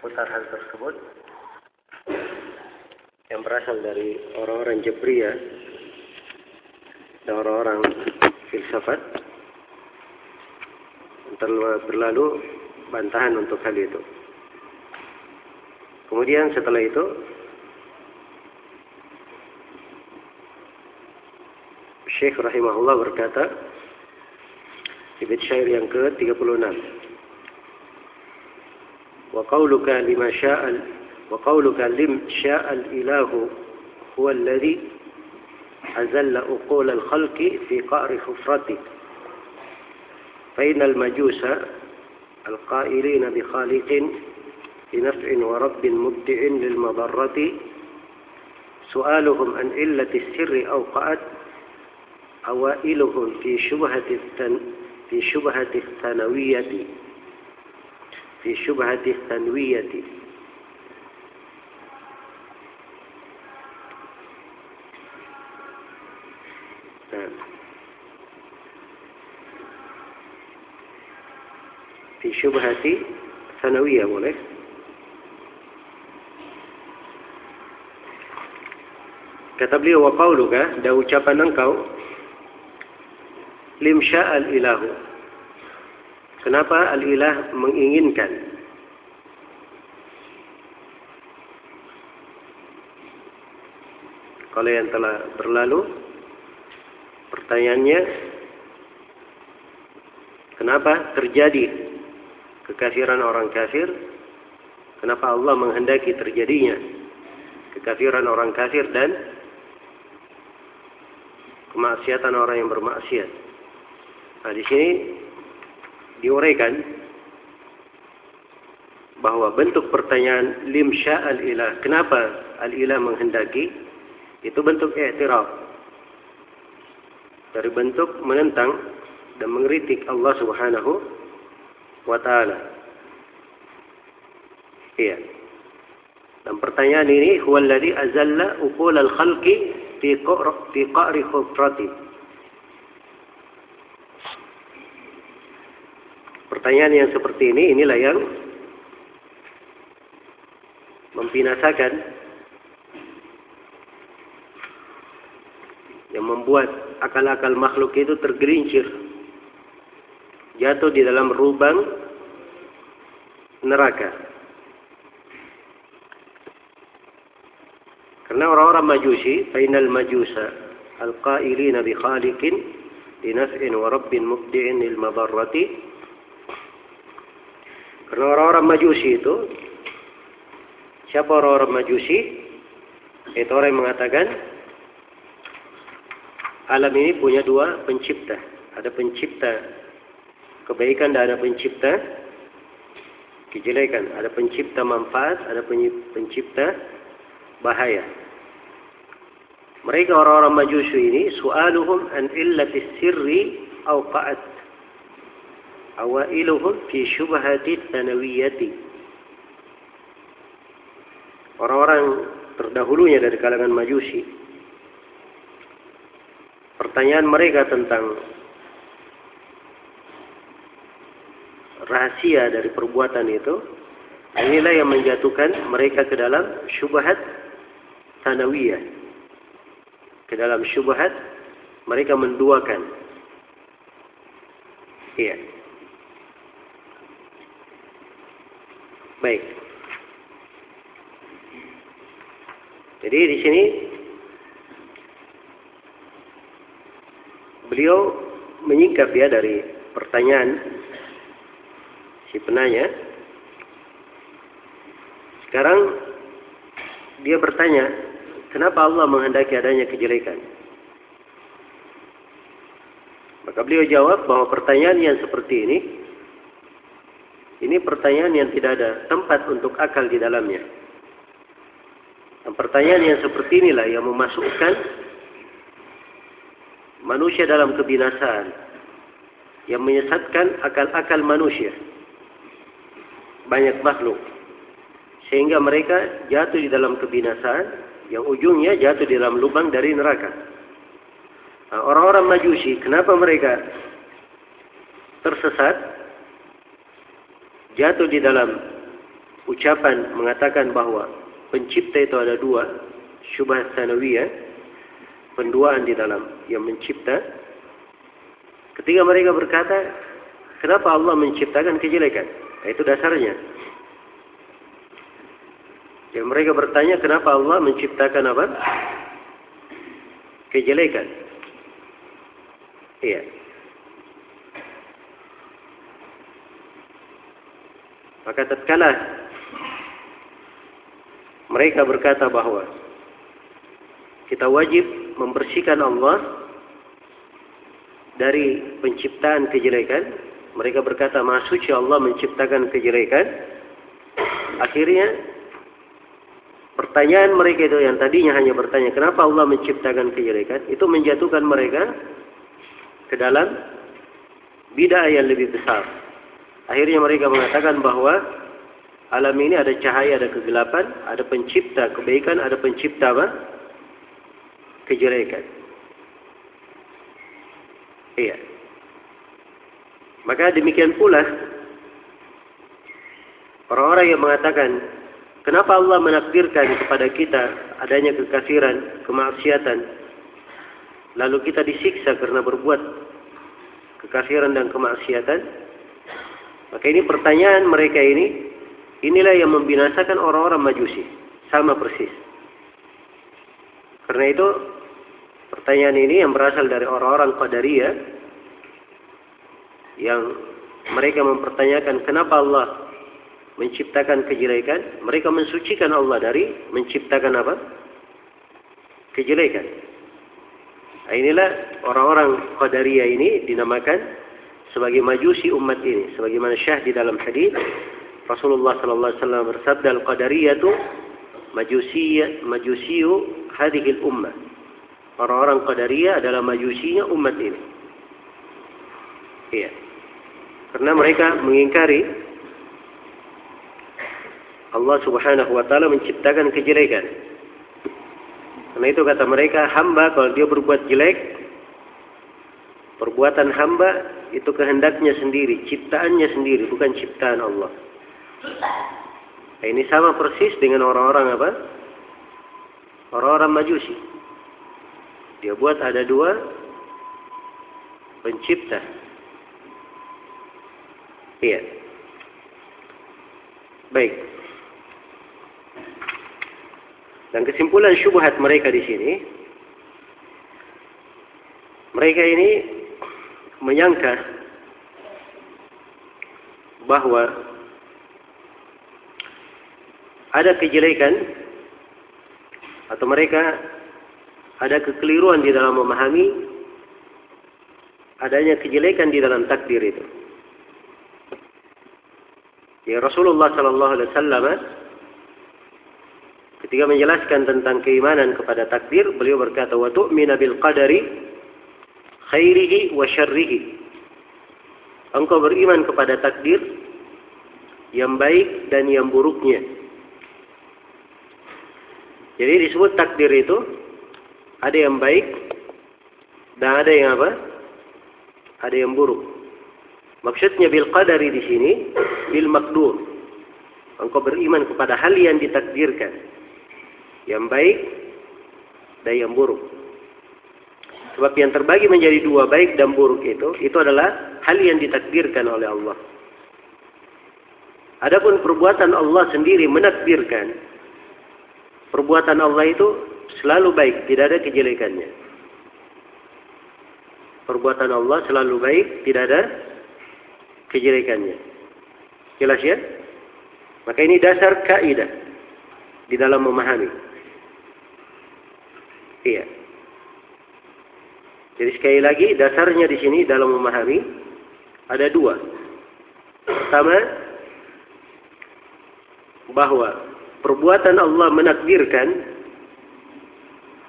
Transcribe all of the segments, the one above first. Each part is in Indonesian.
seputar hal tersebut. Yang berasal dari orang-orang Jabriyah. Dan orang-orang filsafat. Berlalu bantahan untuk hal itu. Kemudian setelah itu Syekh rahimahullah berkata di syair yang ke-36 وقولك لما شاء وقولك لم شاء الإله هو الذي أزل أقول الخلق في قعر حفرته. فإن المجوس القائلين بخالق بنفع ورب مبدع للمضرة سؤالهم عن علة السر أوقعت أوائلهم في شبهة في شبهة الثانوية. في شبهة الثانوية في شبهة ثانوية Kata beliau wa qauluka dan ucapan engkau lim sya'al ilahu. Kenapa al-ilah menginginkan? Kalau yang telah berlalu pertanyaannya kenapa terjadi kekafiran orang kafir? Kenapa Allah menghendaki terjadinya kekafiran orang kafir dan kemaksiatan orang yang bermaksiat. Nah, di sini diuraikan bahwa bentuk pertanyaan lim al ilah, kenapa al ilah menghendaki? Itu bentuk i'tiraf. Dari bentuk menentang dan mengkritik Allah Subhanahu wa taala. Iya. Dan pertanyaan ini huwallazi azalla uqul al-khalqi fi qa'ri khufrati. Pertanyaan yang seperti ini inilah yang membinasakan yang membuat akal-akal makhluk itu tergelincir jatuh di dalam lubang neraka Karena orang-orang majusi, fainal majusa al-qailina bi khaliqin li naf'in wa rabbin mubdi'in lil. Karena orang-orang majusi itu siapa orang-orang majusi? Itu orang yang mengatakan alam ini punya dua pencipta. Ada pencipta kebaikan dan ada pencipta kejelekan. Ada pencipta manfaat, ada pencipta bahaya. Mereka orang-orang majusi ini su'aluhum an illati sirri awqa'at awailuhum fi syubhati tanawiyati. Orang-orang terdahulunya dari kalangan majusi pertanyaan mereka tentang rahasia dari perbuatan itu inilah yang menjatuhkan mereka ke dalam syubhat tanawiyah. Ke dalam syubhat mereka menduakan. Iya. Baik. Jadi di sini beliau menyingkap ya dari pertanyaan si penanya. Sekarang dia bertanya, Kenapa Allah menghendaki adanya kejelekan? Maka beliau jawab bahwa pertanyaan yang seperti ini, ini pertanyaan yang tidak ada tempat untuk akal di dalamnya. Dan pertanyaan yang seperti inilah yang memasukkan manusia dalam kebinasaan, yang menyesatkan akal-akal manusia. Banyak makhluk. Sehingga mereka jatuh di dalam kebinasaan yang ujungnya jatuh di dalam lubang dari neraka. Nah, orang-orang Majusi, kenapa mereka tersesat? Jatuh di dalam ucapan mengatakan bahwa pencipta itu ada dua, syubhat sanawiyah, penduaan di dalam yang mencipta. Ketika mereka berkata, kenapa Allah menciptakan kejelekan? Itu dasarnya. Dan mereka bertanya kenapa Allah menciptakan apa? Kejelekan. Iya. Maka tatkala mereka berkata bahwa kita wajib membersihkan Allah dari penciptaan kejelekan. Mereka berkata, Maha suci Allah menciptakan kejelekan. Akhirnya, pertanyaan mereka itu yang tadinya hanya bertanya, kenapa Allah menciptakan kejelekan? Itu menjatuhkan mereka ke dalam bid'ah yang lebih besar. Akhirnya mereka mengatakan bahwa alam ini ada cahaya, ada kegelapan, ada pencipta kebaikan, ada pencipta apa? kejelekan. Iya. Maka demikian pula orang-orang yang mengatakan kenapa Allah menakdirkan kepada kita adanya kekafiran, kemaksiatan lalu kita disiksa karena berbuat kekafiran dan kemaksiatan maka ini pertanyaan mereka ini inilah yang membinasakan orang-orang majusi sama persis karena itu Pertanyaan ini yang berasal dari orang-orang Qadariyah yang mereka mempertanyakan kenapa Allah menciptakan kejelekan, mereka mensucikan Allah dari menciptakan apa? Kejelekan. Nah, inilah orang-orang Qadariyah ini dinamakan sebagai majusi umat ini, sebagaimana syah di dalam hadis Rasulullah sallallahu alaihi wasallam bersabda al-qadariyah itu majusiyah majusiyu hadhihi ummah Orang-orang Qadariyah adalah majusinya umat ini. Iya. Karena mereka mengingkari Allah Subhanahu wa taala menciptakan kejelekan. Karena itu kata mereka hamba kalau dia berbuat jelek perbuatan hamba itu kehendaknya sendiri, ciptaannya sendiri, bukan ciptaan Allah. Nah, ini sama persis dengan orang-orang apa? Orang-orang Majusi. Dia buat ada dua pencipta. Iya. Baik. Dan kesimpulan syubhat mereka di sini, mereka ini menyangka bahwa ada kejelekan atau mereka ada kekeliruan di dalam memahami adanya kejelekan di dalam takdir itu. Ya Rasulullah Sallallahu Alaihi Wasallam ketika menjelaskan tentang keimanan kepada takdir, beliau berkata, "Wa tu'mina bil qadari khairihi wa syarrihi." Engkau beriman kepada takdir yang baik dan yang buruknya. Jadi disebut takdir itu ada yang baik dan ada yang apa? Ada yang buruk. Maksudnya bil qadari di sini bil makdur. Engkau beriman kepada hal yang ditakdirkan. Yang baik dan yang buruk. Sebab yang terbagi menjadi dua baik dan buruk itu, itu adalah hal yang ditakdirkan oleh Allah. Adapun perbuatan Allah sendiri menakdirkan. Perbuatan Allah itu selalu baik, tidak ada kejelekannya. Perbuatan Allah selalu baik, tidak ada kejelekannya. Jelas ya? Maka ini dasar kaidah di dalam memahami. Iya. Jadi sekali lagi dasarnya di sini dalam memahami ada dua. Pertama, bahwa perbuatan Allah menakdirkan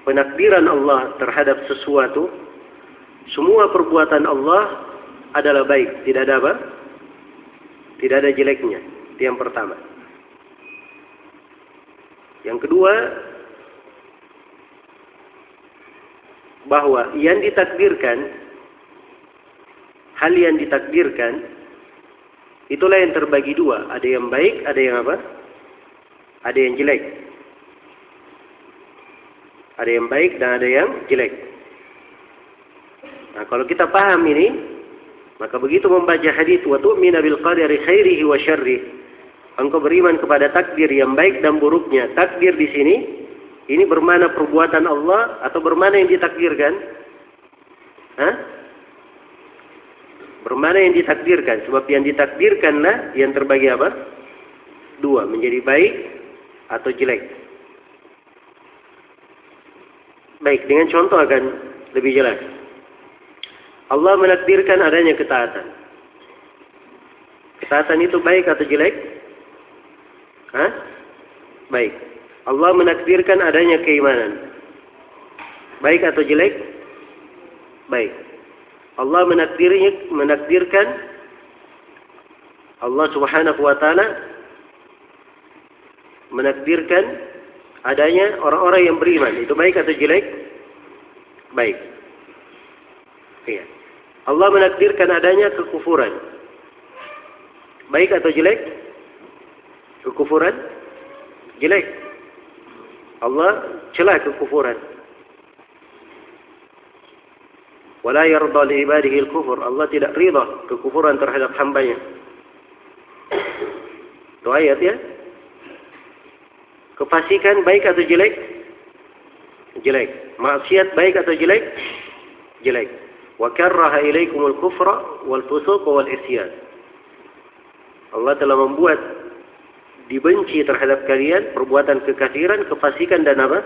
penakdiran Allah terhadap sesuatu, semua perbuatan Allah adalah baik, tidak ada apa? Tidak ada jeleknya. Itu yang pertama. Yang kedua, bahwa yang ditakdirkan, hal yang ditakdirkan, itulah yang terbagi dua. Ada yang baik, ada yang apa? ada yang jelek. Ada yang baik dan ada yang jelek. Nah, kalau kita paham ini, maka begitu membaca hadis wa tu'mina bil qadari khairihi wa syarrih. Engkau beriman kepada takdir yang baik dan buruknya. Takdir di sini ini bermana perbuatan Allah atau bermana yang ditakdirkan? Hah? Bermana yang ditakdirkan? Sebab yang ditakdirkanlah yang terbagi apa? Dua, menjadi baik atau jelek. Baik, dengan contoh akan lebih jelas. Allah menakdirkan adanya ketaatan. Ketaatan itu baik atau jelek? Hah? Baik. Allah menakdirkan adanya keimanan. Baik atau jelek? Baik. Allah menakdirnya, menakdirkan Allah Subhanahu wa taala menakdirkan adanya orang-orang yang beriman. Itu baik atau jelek? Baik. Iya. Allah menakdirkan adanya kekufuran. Baik atau jelek? Kekufuran? Jelek. Allah celah kekufuran. Wala yarda li ibadihi al-kufur. Allah tidak ridha kekufuran terhadap hambanya. Itu ayat ya. Kefasikan baik atau jelek? Jelek. Maksiat baik atau jelek? Jelek. Wa karraha ilaikumul kufra wal fusuq wal isyan. Allah telah membuat dibenci terhadap kalian perbuatan kekafiran, kefasikan dan apa?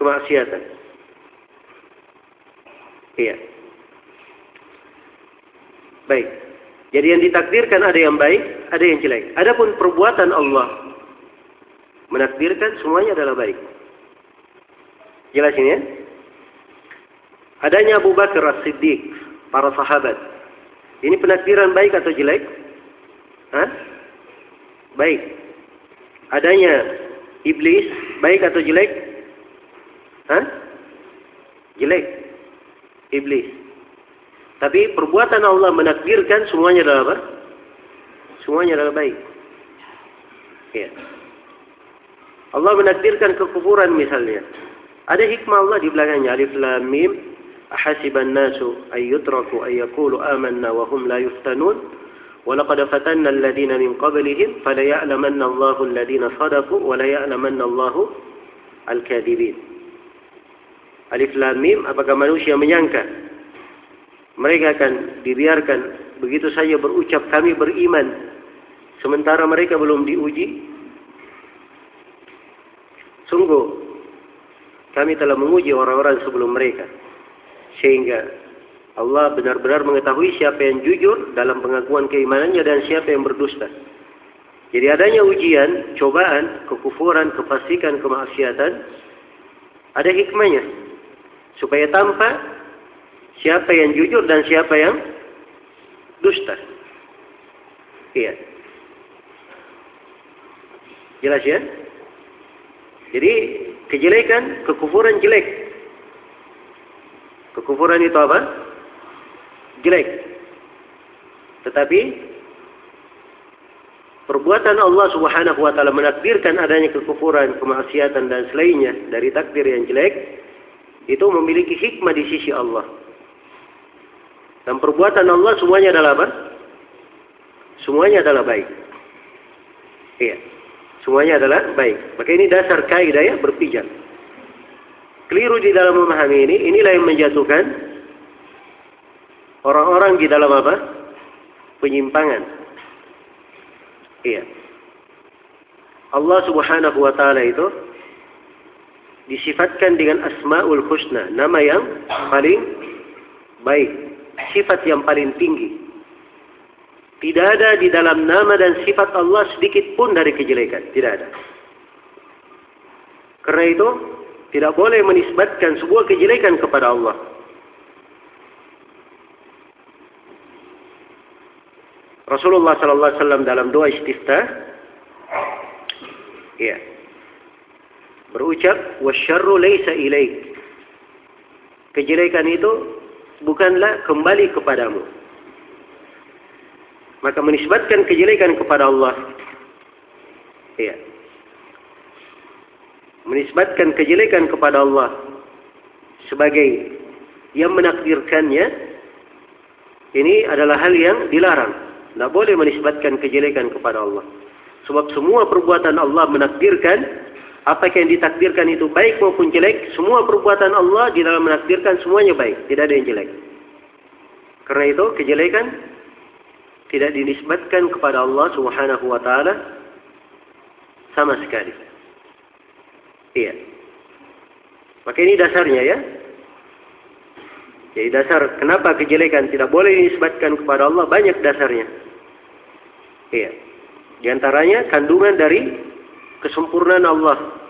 Kemaksiatan. Iya. Baik. Jadi yang ditakdirkan ada yang baik, ada yang jelek. Adapun perbuatan Allah menakdirkan semuanya adalah baik. Jelas ini ya? Adanya Abu Bakar As-Siddiq, para sahabat. Ini penakdiran baik atau jelek? Hah? baik. Adanya iblis baik atau jelek? Hah? jelek. Iblis. Tapi perbuatan Allah menakdirkan semuanya adalah apa? Semuanya adalah baik. Ya. Allah menakdirkan kekufuran misalnya. Ada hikmah Allah di belakangnya. Alif lam mim. Ahasiban nasu ayyutraku ayyakulu amanna wa hum la yuftanun. ولقد فتنا الذين من قبلهم فليعلمن الله الذين صدقوا وليعلمن الله الكاذبين Alif Lam Mim apakah manusia menyangka mereka akan dibiarkan begitu saja berucap kami beriman sementara mereka belum diuji sungguh kami telah menguji orang-orang sebelum mereka sehingga Allah benar-benar mengetahui siapa yang jujur dalam pengakuan keimanannya dan siapa yang berdusta. Jadi adanya ujian, cobaan, kekufuran, kefasikan, kemaksiatan, ada hikmahnya. Supaya tampak siapa yang jujur dan siapa yang dusta. Iya. Jelas ya? Jadi kejelekan, kekufuran jelek. Kekufuran itu apa? Jelek. Tetapi perbuatan Allah Subhanahu wa taala menakdirkan adanya kekufuran, kemaksiatan dan selainnya dari takdir yang jelek itu memiliki hikmah di sisi Allah. Dan perbuatan Allah semuanya adalah apa? Semuanya adalah baik. Iya. Semuanya adalah baik. Maka ini dasar kaidah ya berpijak keliru di dalam memahami ini, inilah yang menjatuhkan orang-orang di dalam apa? Penyimpangan. Iya. Allah Subhanahu wa taala itu disifatkan dengan Asmaul Husna, nama yang paling baik, sifat yang paling tinggi. Tidak ada di dalam nama dan sifat Allah sedikit pun dari kejelekan, tidak ada. Karena itu tidak boleh menisbatkan sebuah kejelekan kepada Allah. Rasulullah sallallahu alaihi wasallam dalam doa istiftah ya berucap wasyarru laisa ilaik. Kejelekan itu bukanlah kembali kepadamu. Maka menisbatkan kejelekan kepada Allah Iya. Menisbatkan kejelekan kepada Allah sebagai yang menakdirkannya ini adalah hal yang dilarang. Tidak boleh menisbatkan kejelekan kepada Allah. Sebab semua perbuatan Allah menakdirkan apa yang ditakdirkan itu baik maupun jelek, semua perbuatan Allah di dalam menakdirkan semuanya baik, tidak ada yang jelek. Karena itu kejelekan tidak dinisbatkan kepada Allah Subhanahu wa taala sama sekali. Iya. Maka ini dasarnya ya. Jadi dasar kenapa kejelekan tidak boleh dinisbatkan kepada Allah banyak dasarnya. Iya. Di antaranya kandungan dari kesempurnaan Allah.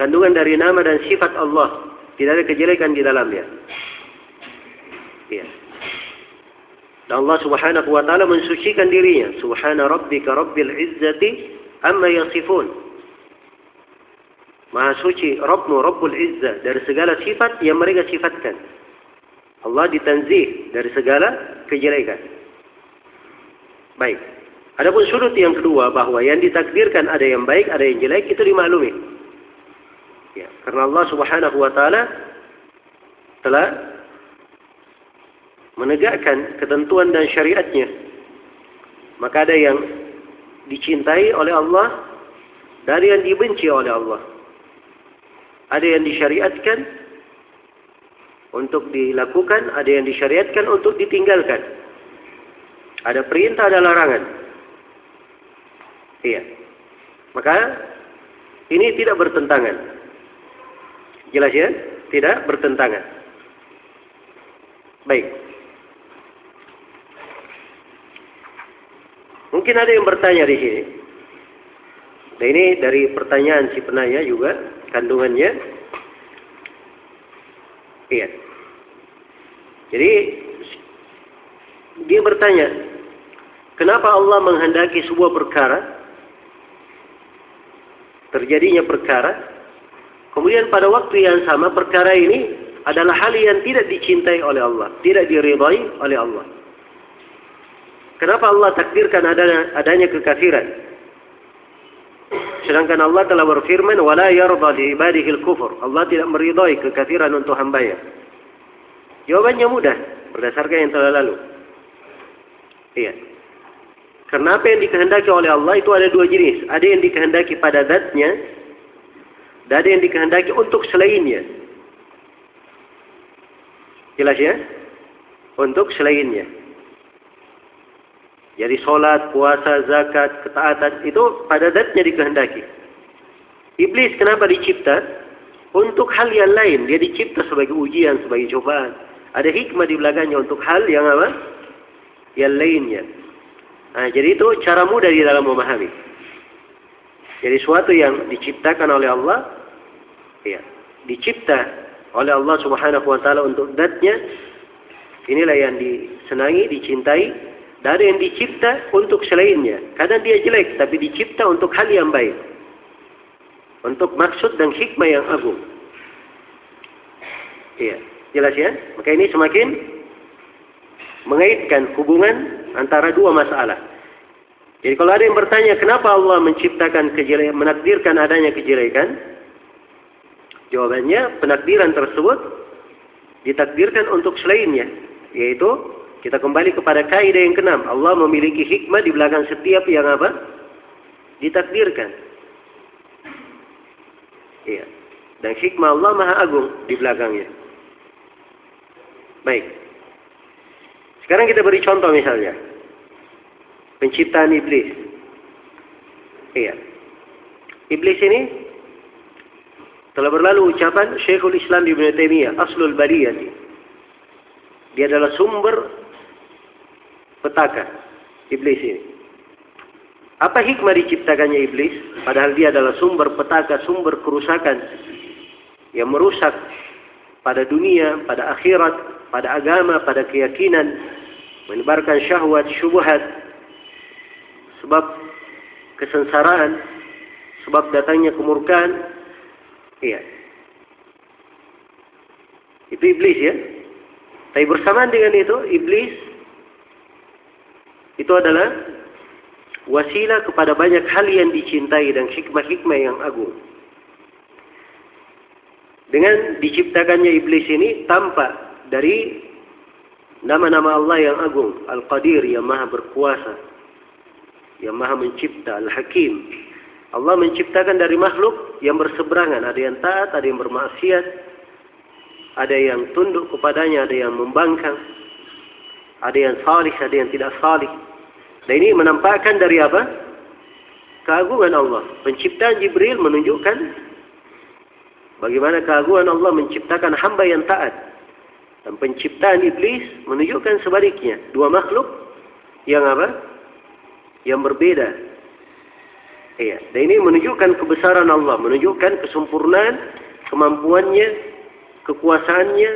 Kandungan dari nama dan sifat Allah. Tidak ada kejelekan di dalamnya. Iya. Dan Allah Subhanahu wa taala mensucikan dirinya. Subhana rabbika rabbil izzati amma yasifun. Maha suci Rabbmu Rabbul Izzah dari segala sifat yang mereka sifatkan. Allah ditanzih dari segala kejelekan. Baik. Adapun sudut yang kedua bahwa yang ditakdirkan ada yang baik, ada yang jelek itu dimaklumi. Ya, karena Allah Subhanahu wa taala telah menegakkan ketentuan dan syariatnya. Maka ada yang dicintai oleh Allah dari yang dibenci oleh Allah. Ada yang disyariatkan untuk dilakukan, ada yang disyariatkan untuk ditinggalkan. Ada perintah, ada larangan. Iya. Maka ini tidak bertentangan. Jelas ya? Tidak bertentangan. Baik. Mungkin ada yang bertanya di sini. Nah ini dari pertanyaan si penanya juga kandungannya. Iya. Jadi dia bertanya, kenapa Allah menghendaki sebuah perkara terjadinya perkara, kemudian pada waktu yang sama perkara ini adalah hal yang tidak dicintai oleh Allah, tidak diridhai oleh Allah. Kenapa Allah takdirkan adanya, adanya kekafiran? Sedangkan Allah telah berfirman, "Wala yarda li ibadihi al-kufur." Allah tidak meridhai kekafiran untuk hambanya. Jawabannya mudah berdasarkan yang telah lalu. Iya. Karena apa yang dikehendaki oleh Allah itu ada dua jenis. Ada yang dikehendaki pada zatnya, dan ada yang dikehendaki untuk selainnya. Jelas ya? Untuk selainnya. Jadi sholat, puasa, zakat, ketaatan itu pada zatnya dikehendaki. Iblis kenapa dicipta? Untuk hal yang lain. Dia dicipta sebagai ujian, sebagai cobaan. Ada hikmah di belakangnya untuk hal yang apa? Yang lainnya. Nah, jadi itu cara mudah di dalam memahami. Jadi suatu yang diciptakan oleh Allah, ya, dicipta oleh Allah Subhanahu wa taala untuk datnya, inilah yang disenangi, dicintai, dari yang dicipta untuk selainnya. Kadang dia jelek, tapi dicipta untuk hal yang baik. Untuk maksud dan hikmah yang agung. Iya. Jelas ya? Maka ini semakin mengaitkan hubungan antara dua masalah. Jadi kalau ada yang bertanya kenapa Allah menciptakan kejelekan, menakdirkan adanya kejelekan? Jawabannya penakdiran tersebut ditakdirkan untuk selainnya, yaitu kita kembali kepada kaidah yang keenam. Allah memiliki hikmah di belakang setiap yang apa? Ditakdirkan. Iya. Dan hikmah Allah maha agung di belakangnya. Baik. Sekarang kita beri contoh misalnya. Penciptaan iblis. Iya. Iblis ini telah berlalu ucapan Syekhul Islam Ibn Taimiyah, Aslul Bariyati. Dia adalah sumber petaka iblis ini. Apa hikmah diciptakannya iblis? Padahal dia adalah sumber petaka, sumber kerusakan yang merusak pada dunia, pada akhirat, pada agama, pada keyakinan, menyebarkan syahwat, syubhat, sebab kesengsaraan, sebab datangnya kemurkaan. Iya. Itu iblis ya. Tapi bersamaan dengan itu, iblis itu adalah wasilah kepada banyak hal yang dicintai dan hikmah-hikmah yang agung. Dengan diciptakannya iblis ini tampak dari nama-nama Allah yang agung, Al-Qadir yang maha berkuasa, yang maha mencipta, Al-Hakim. Allah menciptakan dari makhluk yang berseberangan, ada yang taat, ada yang bermaksiat, ada yang tunduk kepadanya, ada yang membangkang, ada yang salih, ada yang tidak salih. Dan ini menampakkan dari apa? Keagungan Allah. Penciptaan Jibril menunjukkan bagaimana keagungan Allah menciptakan hamba yang taat. Dan penciptaan iblis menunjukkan sebaliknya. Dua makhluk yang apa? Yang berbeda. Iya. Dan ini menunjukkan kebesaran Allah. Menunjukkan kesempurnaan, kemampuannya, kekuasaannya,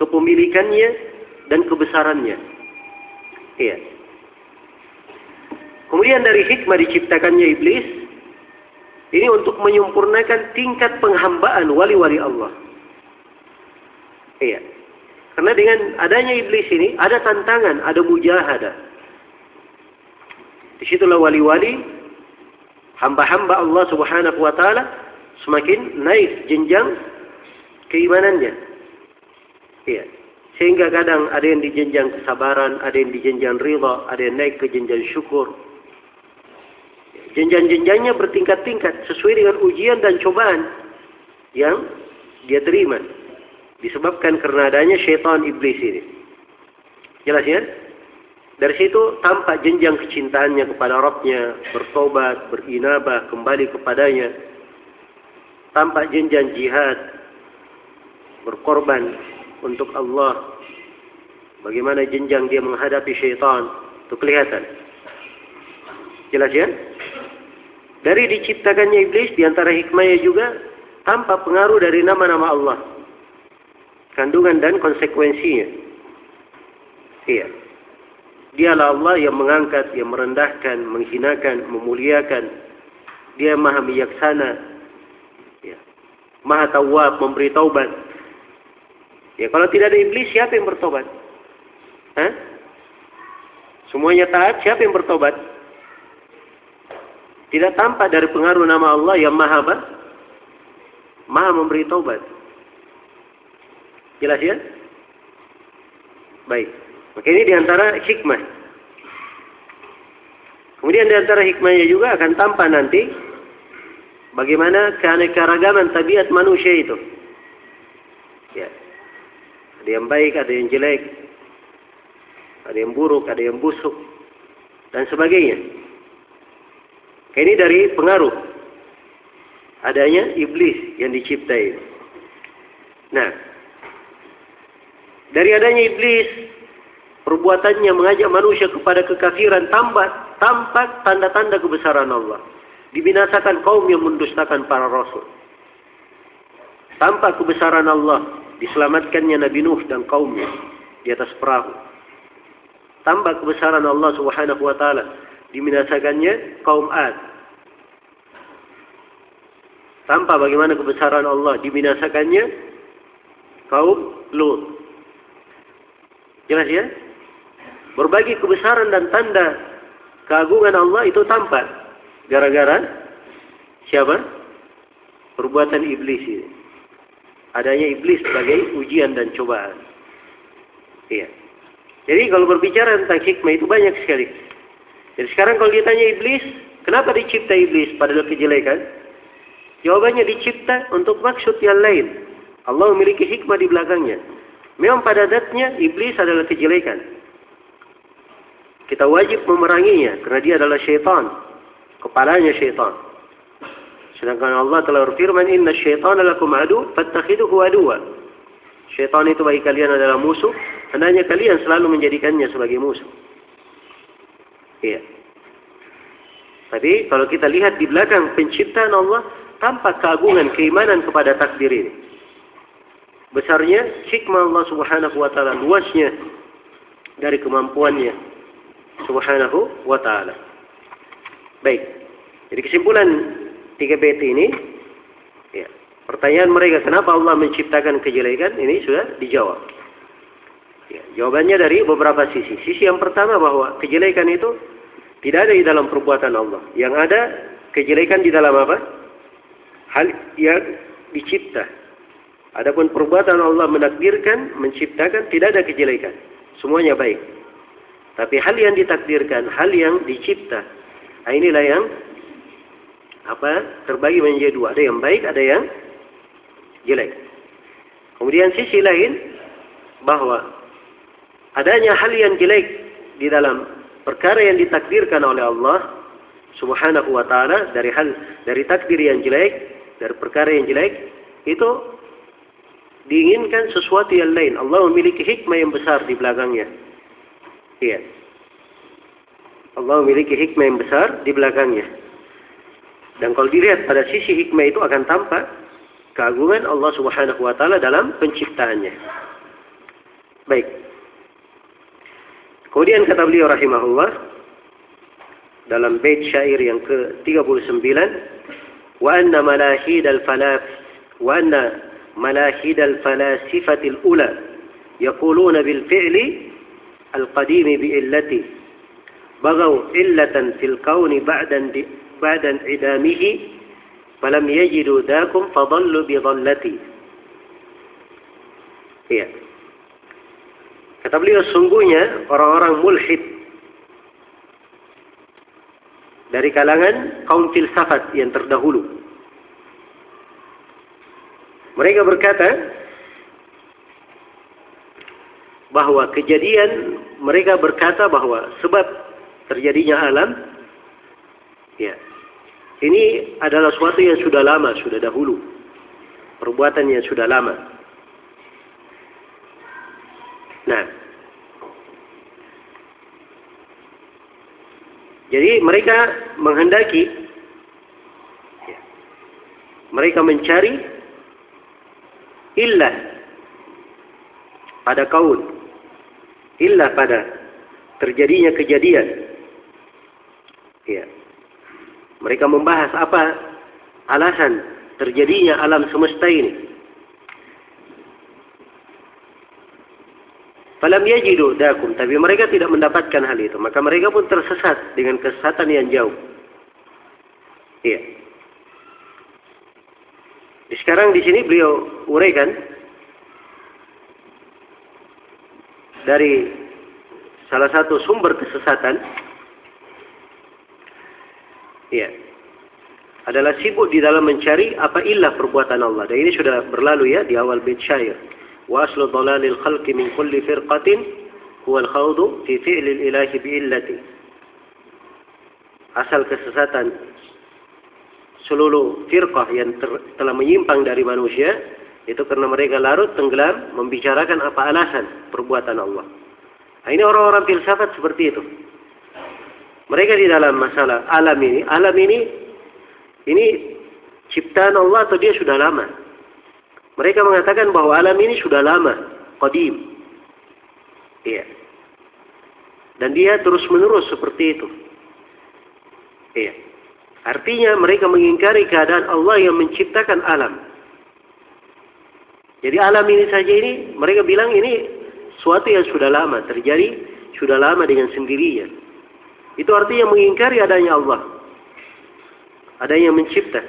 kepemilikannya, dan kebesarannya. Iya. Kemudian dari hikmah diciptakannya iblis, ini untuk menyempurnakan tingkat penghambaan wali-wali Allah. Iya. Karena dengan adanya iblis ini, ada tantangan, ada mujahadah. Di situlah wali-wali, hamba-hamba Allah subhanahu wa ta'ala, semakin naik jenjang keimanannya. Iya. Sehingga kadang ada yang di jenjang kesabaran, ada yang di jenjang rida, ada yang naik ke jenjang syukur. Jenjang-jenjangnya bertingkat-tingkat sesuai dengan ujian dan cobaan yang dia terima. Disebabkan karena adanya syaitan iblis ini. Jelas ya? Dari situ tampak jenjang kecintaannya kepada Rabbnya, bertobat, berinabah, kembali kepadanya. Tampak jenjang jihad, berkorban untuk Allah. Bagaimana jenjang dia menghadapi syaitan, itu kelihatan. Jelas ya? Dari diciptakannya iblis di antara hikmahnya juga tanpa pengaruh dari nama-nama Allah. Kandungan dan konsekuensinya. Iya. Dialah Allah yang mengangkat, yang merendahkan, menghinakan, memuliakan. Dia maha bijaksana. Ya. Maha tawab, memberi taubat. Ya, kalau tidak ada iblis, siapa yang bertobat? Hah? Semuanya taat, siapa yang bertobat? Tidak tampak dari pengaruh nama Allah yang maha apa? Maha memberi taubat. Jelas ya? Baik. Maka ini di antara hikmah. Kemudian di antara hikmahnya juga akan tampak nanti bagaimana keanekaragaman tabiat manusia itu. Ya. Ada yang baik, ada yang jelek. Ada yang buruk, ada yang busuk. Dan sebagainya. Ini dari pengaruh adanya iblis yang diciptai. Nah, dari adanya iblis, perbuatannya mengajak manusia kepada kekafiran tampak tampak tanda-tanda kebesaran Allah. Dibinasakan kaum yang mendustakan para rasul. Tampak kebesaran Allah, diselamatkannya Nabi Nuh dan kaumnya di atas perahu. Tampak kebesaran Allah Subhanahu wa taala diminasakannya kaum Ad. Tanpa bagaimana kebesaran Allah diminasakannya kaum Lut. Jelas ya? Berbagi kebesaran dan tanda keagungan Allah itu tampak gara-gara siapa? Perbuatan iblis ini. Adanya iblis sebagai ujian dan cobaan. Iya. Jadi kalau berbicara tentang hikmah itu banyak sekali. Jadi sekarang kalau ditanya iblis, kenapa dicipta iblis padahal kejelekan? Jawabannya dicipta untuk maksud yang lain. Allah memiliki hikmah di belakangnya. Memang pada datnya iblis adalah kejelekan. Kita wajib memeranginya karena dia adalah syaitan. Kepalanya syaitan. Sedangkan Allah telah berfirman, Inna syaitan lakum adu, fattakhiduhu aduwa. Syaitan itu bagi kalian adalah musuh, hendaknya kalian selalu menjadikannya sebagai musuh. Iya. Tapi kalau kita lihat di belakang penciptaan Allah, tampak keagungan keimanan kepada takdir ini. Besarnya hikmah Allah Subhanahu wa taala, luasnya dari kemampuannya Subhanahu wa taala. Baik. Jadi kesimpulan tiga bait ini ya, pertanyaan mereka kenapa Allah menciptakan kejelekan ini sudah dijawab. Ya, jawabannya dari beberapa sisi. Sisi yang pertama bahwa kejelekan itu Tidak ada di dalam perbuatan Allah. Yang ada kejelekan di dalam apa? Hal yang dicipta. Adapun perbuatan Allah menakdirkan, menciptakan, tidak ada kejelekan. Semuanya baik. Tapi hal yang ditakdirkan, hal yang dicipta, nah inilah yang apa terbagi menjadi dua. Ada yang baik, ada yang jelek. Kemudian sisi lain bahwa adanya hal yang jelek di dalam perkara yang ditakdirkan oleh Allah Subhanahu wa taala dari hal dari takdir yang jelek, dari perkara yang jelek itu diinginkan sesuatu yang lain. Allah memiliki hikmah yang besar di belakangnya. Iya. Allah memiliki hikmah yang besar di belakangnya. Dan kalau dilihat pada sisi hikmah itu akan tampak keagungan Allah Subhanahu wa taala dalam penciptaannya. Baik. Kemudian kata beliau rahimahullah dalam bait syair yang ke-39 wa anna malahid al-falaf wa anna yaquluna bil fi'li al-qadim bi illati bagaw illatan fil kauni ba'da ba'da idamihi falam yajidu dakum fadallu bi dhallati iya. Kata beliau sungguhnya orang-orang mulhid dari kalangan kaum filsafat yang terdahulu mereka berkata bahwa kejadian mereka berkata bahwa sebab terjadinya alam ya ini adalah suatu yang sudah lama, sudah dahulu. Perbuatan yang sudah lama. Nah, jadi mereka menghendaki, ya, mereka mencari illah pada kaul, illah pada terjadinya kejadian. Ya. Mereka membahas apa alasan terjadinya alam semesta ini. Falam yajidu dakum, tapi mereka tidak mendapatkan hal itu. Maka mereka pun tersesat dengan kesesatan yang jauh. Iya. Sekarang di sini beliau uraikan dari salah satu sumber kesesatan ya adalah sibuk di dalam mencari apa ilah perbuatan Allah. Dan ini sudah berlalu ya di awal bait syair. Wa aslu dhalalil khalqi min kulli firqatin huwa al-khawdu fi fi'lil ilahi bi illati. Asal kesesatan seluruh firqah yang ter, telah menyimpang dari manusia itu karena mereka larut tenggelam membicarakan apa alasan perbuatan Allah. Nah, ini orang-orang filsafat seperti itu. Mereka di dalam masalah alam ini, alam ini ini ciptaan Allah atau dia sudah lama. Mereka mengatakan bahwa alam ini sudah lama, qadim. Iya. Dan dia terus menerus seperti itu. Iya. Artinya mereka mengingkari keadaan Allah yang menciptakan alam. Jadi alam ini saja ini mereka bilang ini suatu yang sudah lama terjadi, sudah lama dengan sendirinya. Itu artinya mengingkari adanya Allah. Ada yang mencipta.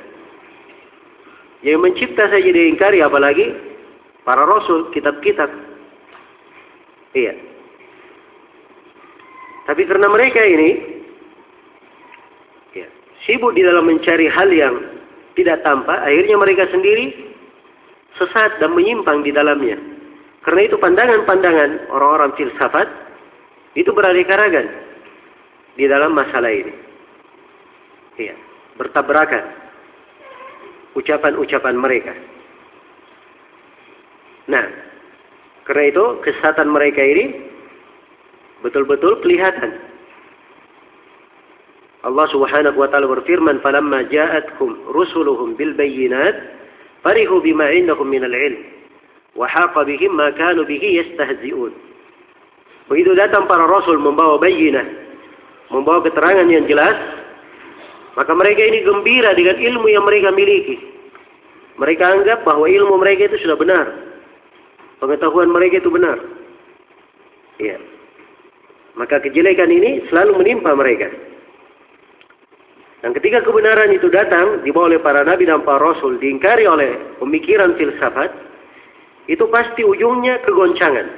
Yang mencipta saja diingkari apalagi para rasul, kitab-kitab. Iya. Tapi karena mereka ini sibuk di dalam mencari hal yang tidak tampak, akhirnya mereka sendiri sesat dan menyimpang di dalamnya. Karena itu pandangan-pandangan orang-orang filsafat itu beraneka ragam di dalam masalah ini. Iya, bertabrakan ucapan-ucapan mereka. Nah, karena itu kesesatan mereka ini betul-betul kelihatan. Allah Subhanahu wa taala berfirman, "Falamma ja'atkum rusuluhum bil bayyinat farihu bima 'indahum min al-'ilm wa haqa bihim ma kanu bihi yastahzi'un." Begitu datang para rasul membawa bayyinah, membawa keterangan yang jelas, maka mereka ini gembira dengan ilmu yang mereka miliki. Mereka anggap bahwa ilmu mereka itu sudah benar. Pengetahuan mereka itu benar. Ya. Maka kejelekan ini selalu menimpa mereka. Dan ketika kebenaran itu datang, dibawa oleh para nabi dan para rasul, diingkari oleh pemikiran filsafat, itu pasti ujungnya kegoncangan.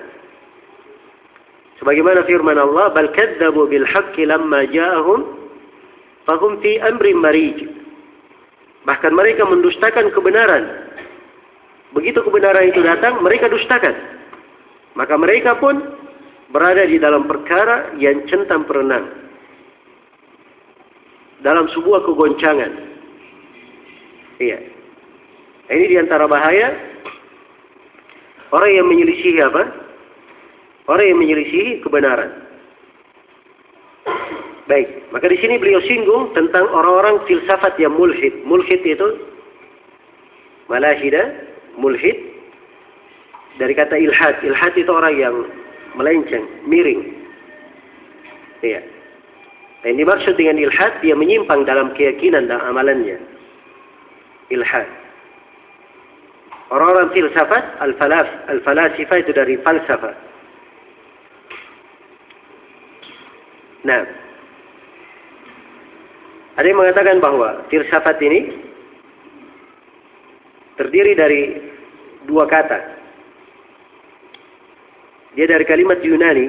Sebagaimana firman Allah, "Bal kadzabu bil haqqi lamma ja'ahum fahum fi marij." Bahkan mereka mendustakan kebenaran. Begitu kebenaran itu datang, mereka dustakan. Maka mereka pun berada di dalam perkara yang centang perenang dalam sebuah kegoncangan. Iya. Ini di antara bahaya orang yang menyelisihi apa? Orang yang menyelisihi kebenaran. Baik, maka di sini beliau singgung tentang orang-orang filsafat yang mulhid. Mulhid itu malahida, mulhid dari kata ilhad. Ilhad itu orang yang melenceng, miring. Iya. Yang dimaksud dengan ilhad, dia menyimpang dalam keyakinan dan amalannya. Ilhad. Orang-orang filsafat, al-falaf, al-falasifah itu dari falsafah. Nah, ada yang mengatakan bahwa filsafat ini terdiri dari dua kata. Dia dari kalimat Yunani,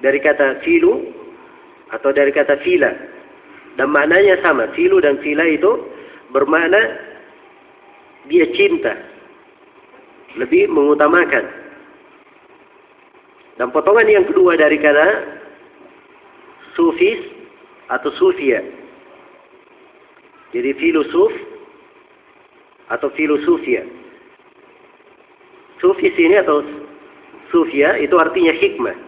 dari kata filu atau dari kata fila dan maknanya sama. Filu dan fila itu bermakna dia cinta. Lebih mengutamakan. Dan potongan yang kedua dari kata sufis atau sufia. Jadi filosof atau filosofia. Sufis ini atau sufia itu artinya hikmah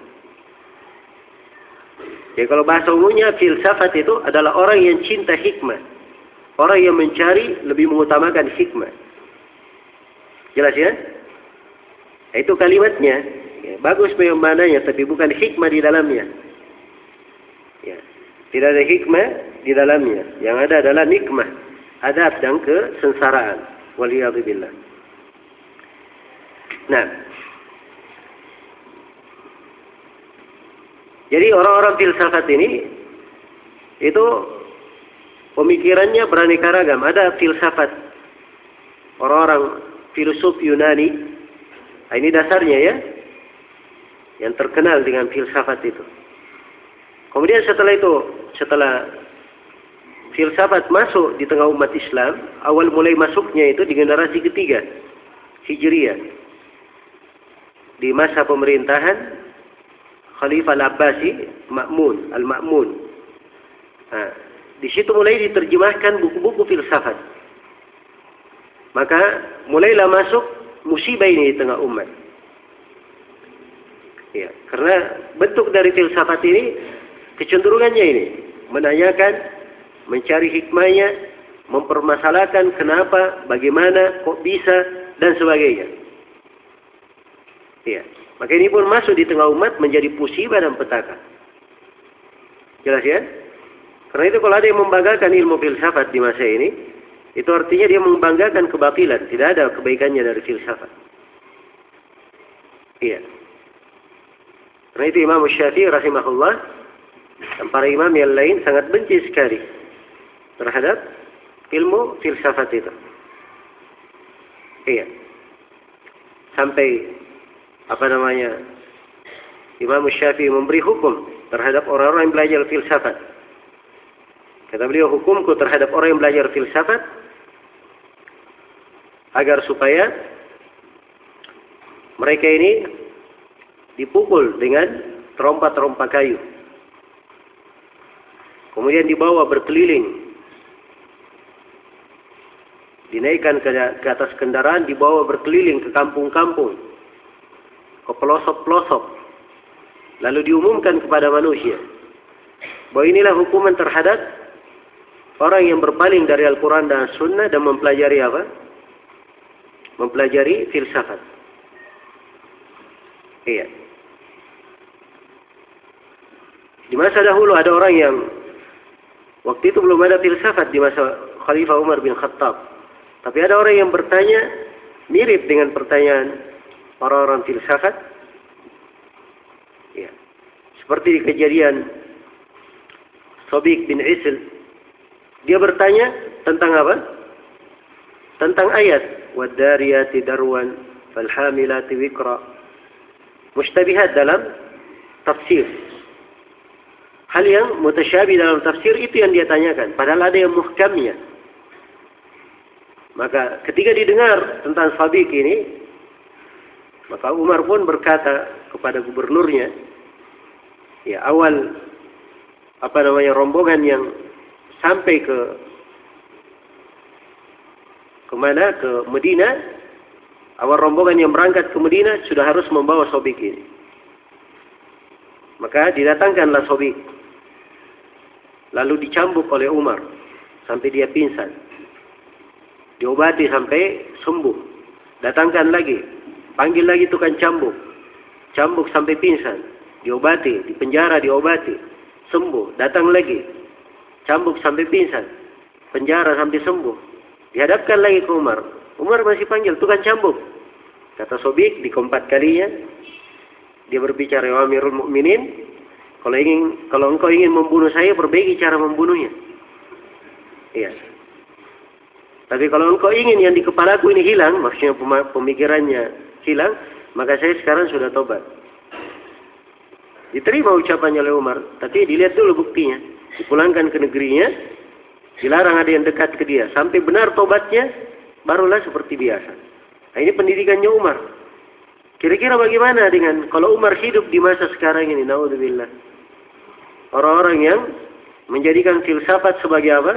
Ya kalau bahasa umumnya filsafat itu adalah orang yang cinta hikmah. Orang yang mencari lebih mengutamakan hikmah. Jelas ya? Itu kalimatnya. Ya, bagus mananya, tapi bukan hikmah di dalamnya. Ya. Tidak ada hikmah di dalamnya. Yang ada adalah nikmah. Adab dan kesensaraan. Waliyahzubillah. Nah, Jadi orang-orang filsafat ini itu pemikirannya beraneka ragam. Ada filsafat orang-orang filosof Yunani. Nah, ini dasarnya ya. Yang terkenal dengan filsafat itu. Kemudian setelah itu, setelah filsafat masuk di tengah umat Islam, awal mulai masuknya itu di generasi ketiga, Hijriyah. Di masa pemerintahan Khalifah Al-Abbasi Ma'mun, Al-Ma'mun. Nah, di situ mulai diterjemahkan buku-buku filsafat. Maka mulailah masuk musibah ini di tengah umat. Ya, karena bentuk dari filsafat ini kecenderungannya ini menanyakan, mencari hikmahnya, mempermasalahkan kenapa, bagaimana, kok bisa dan sebagainya. Ya. Maka ini pun masuk di tengah umat menjadi musibah dan petaka. Jelas ya? Karena itu kalau ada yang membanggakan ilmu filsafat di masa ini, itu artinya dia membanggakan kebatilan. Tidak ada kebaikannya dari filsafat. Iya. Karena itu Imam Syafi'i rahimahullah dan para imam yang lain sangat benci sekali terhadap ilmu filsafat itu. Iya. Sampai apa namanya Imam Syafi'i memberi hukum terhadap orang-orang yang belajar filsafat. Kata beliau hukumku terhadap orang yang belajar filsafat agar supaya mereka ini dipukul dengan terompa-terompa kayu. Kemudian dibawa berkeliling. Dinaikkan ke, atas kendaraan, dibawa berkeliling ke kampung-kampung ke pelosok-pelosok lalu diumumkan kepada manusia bahwa inilah hukuman terhadap orang yang berpaling dari Al-Quran dan Sunnah dan mempelajari apa? Mempelajari filsafat. Iya. Di masa dahulu ada orang yang waktu itu belum ada filsafat di masa Khalifah Umar bin Khattab. Tapi ada orang yang bertanya mirip dengan pertanyaan orang-orang filsafat ya seperti di kejadian Sobik bin Isl Dia bertanya tentang apa? Tentang ayat. Wadariyati darwan falhamilati wikra. Mustabihat dalam tafsir. Hal yang mutasyabih dalam tafsir itu yang dia tanyakan. Padahal ada yang muhkamnya. Maka ketika didengar tentang sabik ini, maka Umar pun berkata kepada gubernurnya, ya awal apa namanya rombongan yang sampai ke ke mana ke Medina awal rombongan yang berangkat ke Medina sudah harus membawa sobik ini. Maka didatangkanlah sobik. Lalu dicambuk oleh Umar sampai dia pingsan. Diobati sampai sembuh. Datangkan lagi panggil lagi tukang cambuk cambuk sampai pingsan diobati di penjara diobati sembuh datang lagi cambuk sampai pingsan, penjara sampai sembuh. Dihadapkan lagi ke Umar. Umar masih panggil, tukang cambuk. Kata Sobik di keempat kalinya, dia berbicara, ya Amirul Mukminin, kalau ingin, kalau engkau ingin membunuh saya, perbaiki cara membunuhnya. Iya. Tapi kalau engkau ingin yang di kepalaku ini hilang, maksudnya pemikirannya hilang, maka saya sekarang sudah tobat. Diterima ucapannya oleh Umar, tapi dilihat dulu buktinya dipulangkan ke negerinya, dilarang ada yang dekat ke dia. Sampai benar tobatnya, barulah seperti biasa. Nah, ini pendidikannya Umar. Kira-kira bagaimana dengan kalau Umar hidup di masa sekarang ini, naudzubillah. Orang-orang yang menjadikan filsafat sebagai apa?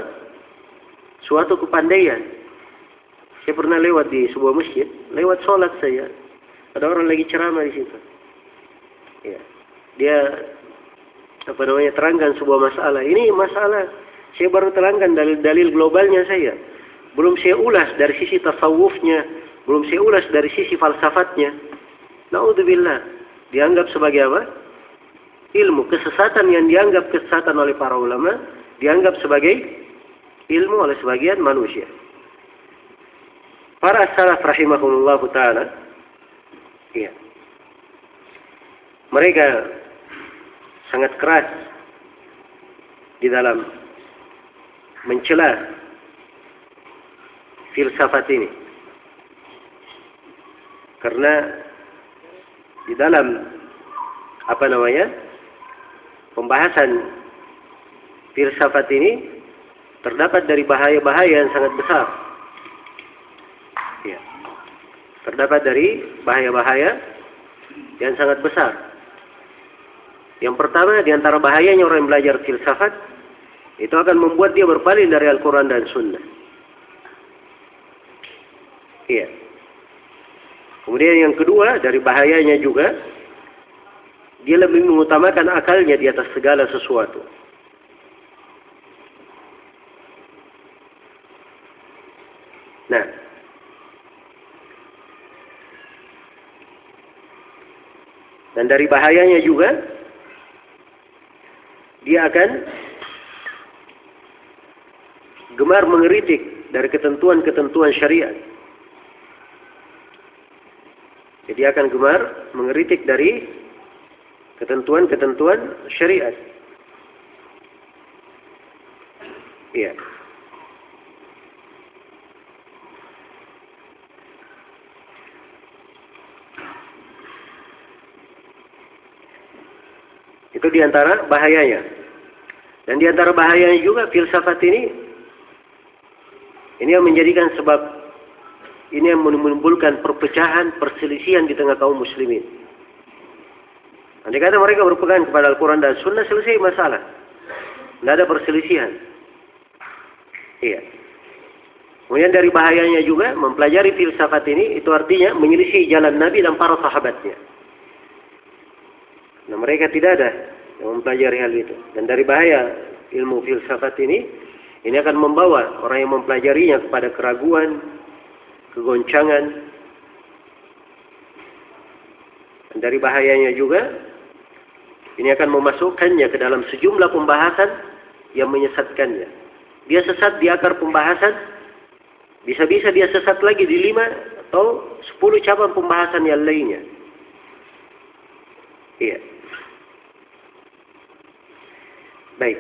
Suatu kepandaian. Saya pernah lewat di sebuah masjid, lewat sholat saya. Ada orang lagi ceramah di situ. Ya. Dia apa namanya terangkan sebuah masalah. Ini masalah saya baru terangkan dalil-dalil globalnya saya. Belum saya ulas dari sisi tasawufnya, belum saya ulas dari sisi falsafatnya. Naudzubillah. Dianggap sebagai apa? Ilmu kesesatan yang dianggap kesesatan oleh para ulama dianggap sebagai ilmu oleh sebagian manusia. Para salaf rahimahullah taala iya. Mereka sangat keras di dalam mencela filsafat ini. Karena di dalam apa namanya? pembahasan filsafat ini terdapat dari bahaya-bahaya yang sangat besar. Ya. Terdapat dari bahaya-bahaya yang sangat besar. Yang pertama di antara bahayanya orang yang belajar filsafat itu akan membuat dia berpaling dari Al-Quran dan Sunnah. Iya. Kemudian yang kedua dari bahayanya juga dia lebih mengutamakan akalnya di atas segala sesuatu. Nah, dan dari bahayanya juga dia akan gemar mengeritik dari ketentuan-ketentuan syariat. Jadi akan gemar mengeritik dari ketentuan-ketentuan syariat. Iya. Itu di antara bahayanya. Dan di antara bahayanya juga filsafat ini, ini yang menjadikan sebab, ini yang menimbulkan perpecahan, perselisihan di tengah kaum muslimin. Andai kata mereka berpegang kepada Al-Quran dan Sunnah, selesai masalah. Tidak ada perselisihan. Iya. Kemudian dari bahayanya juga, mempelajari filsafat ini, itu artinya menyelisih jalan Nabi dan para sahabatnya. Nah mereka tidak ada yang mempelajari hal itu. Dan dari bahaya ilmu filsafat ini, ini akan membawa orang yang mempelajarinya kepada keraguan, kegoncangan. Dan dari bahayanya juga, ini akan memasukkannya ke dalam sejumlah pembahasan yang menyesatkannya. Dia sesat di akar pembahasan, bisa-bisa dia sesat lagi di lima atau sepuluh cabang pembahasan yang lainnya. Iya. Baik.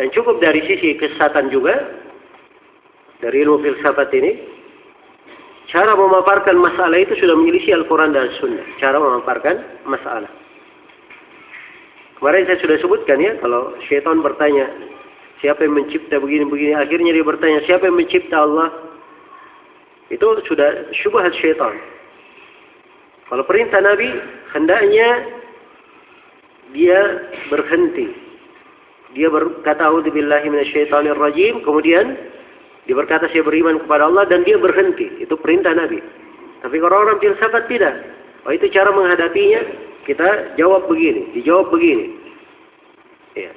Dan cukup dari sisi kesesatan juga, dari ilmu filsafat ini, cara memaparkan masalah itu sudah menyelisih Al-Quran dan Sunnah. Cara memaparkan masalah. Kemarin saya sudah sebutkan ya, kalau syaitan bertanya, siapa yang mencipta begini-begini, akhirnya dia bertanya, siapa yang mencipta Allah? Itu sudah syubhat syaitan. Kalau perintah Nabi, hendaknya dia berhenti dia berkata auzubillahi minasyaitonir rajim, kemudian dia berkata saya beriman kepada Allah dan dia berhenti. Itu perintah Nabi. Tapi kalau orang filsafat tidak. Oh itu cara menghadapinya, kita jawab begini, dijawab begini. Ya.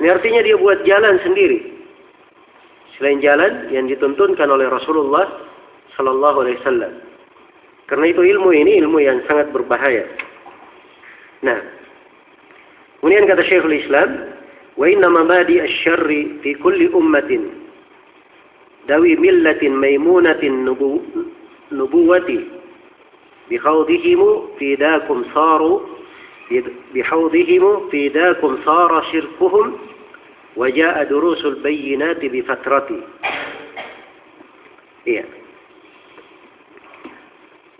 Ini artinya dia buat jalan sendiri. Selain jalan yang dituntunkan oleh Rasulullah sallallahu alaihi wasallam. Karena itu ilmu ini ilmu yang sangat berbahaya. Nah, Kemudian kata Syekhul Islam wa inna mabadi asy-syarri fi kulli ummatin dawi millatin maimunatin nubu nubuwati bi khawdihim fi dakum saru bi khawdihim fi dakum sara syirkuhum wa jaa durusul bayyinati bi fatrati." Iya.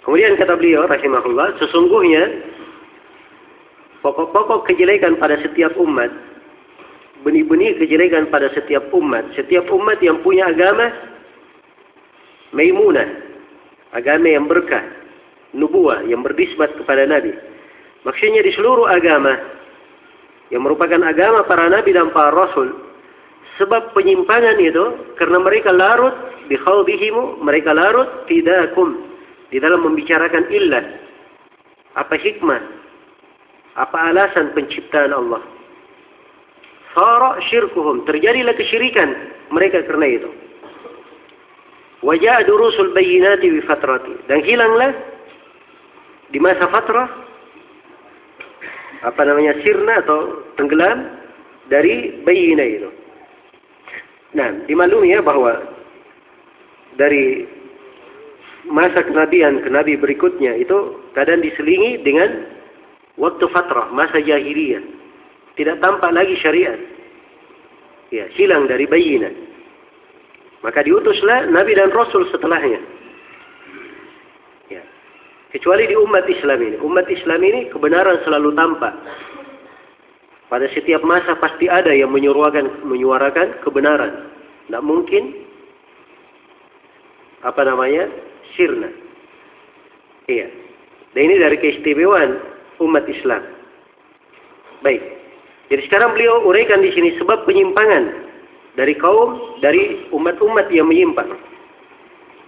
Kemudian kata beliau rahimahullah, sesungguhnya pokok-pokok kejelekan pada setiap umat benih-benih kejelekan pada setiap umat. Setiap umat yang punya agama maimunah, agama yang berkah, nubuah yang berdisbat kepada Nabi. Maksudnya di seluruh agama yang merupakan agama para nabi dan para rasul. Sebab penyimpangan itu karena mereka larut di khawbihimu, mereka larut tidakum di dalam membicarakan illah. Apa hikmah? Apa alasan penciptaan Allah? Sara syirkuhum. Terjadilah kesyirikan mereka karena itu. Wajah durusul bayinati bi fatrati. Dan hilanglah di masa fatrah apa namanya sirna atau tenggelam dari bayina itu. Nah, dimaklumi ya bahwa dari masa kenabian ke nabi berikutnya itu kadang diselingi dengan waktu fatrah, masa jahiliyah tidak tampak lagi syariat. Ya, hilang dari bayina. Maka diutuslah Nabi dan Rasul setelahnya. Ya. Kecuali di umat Islam ini. Umat Islam ini kebenaran selalu tampak. Pada setiap masa pasti ada yang menyuarakan, menyuarakan kebenaran. Tidak mungkin apa namanya sirna. Iya. Dan ini dari keistimewaan umat Islam. Baik. Jadi sekarang beliau uraikan di sini sebab penyimpangan dari kaum dari umat-umat yang menyimpang.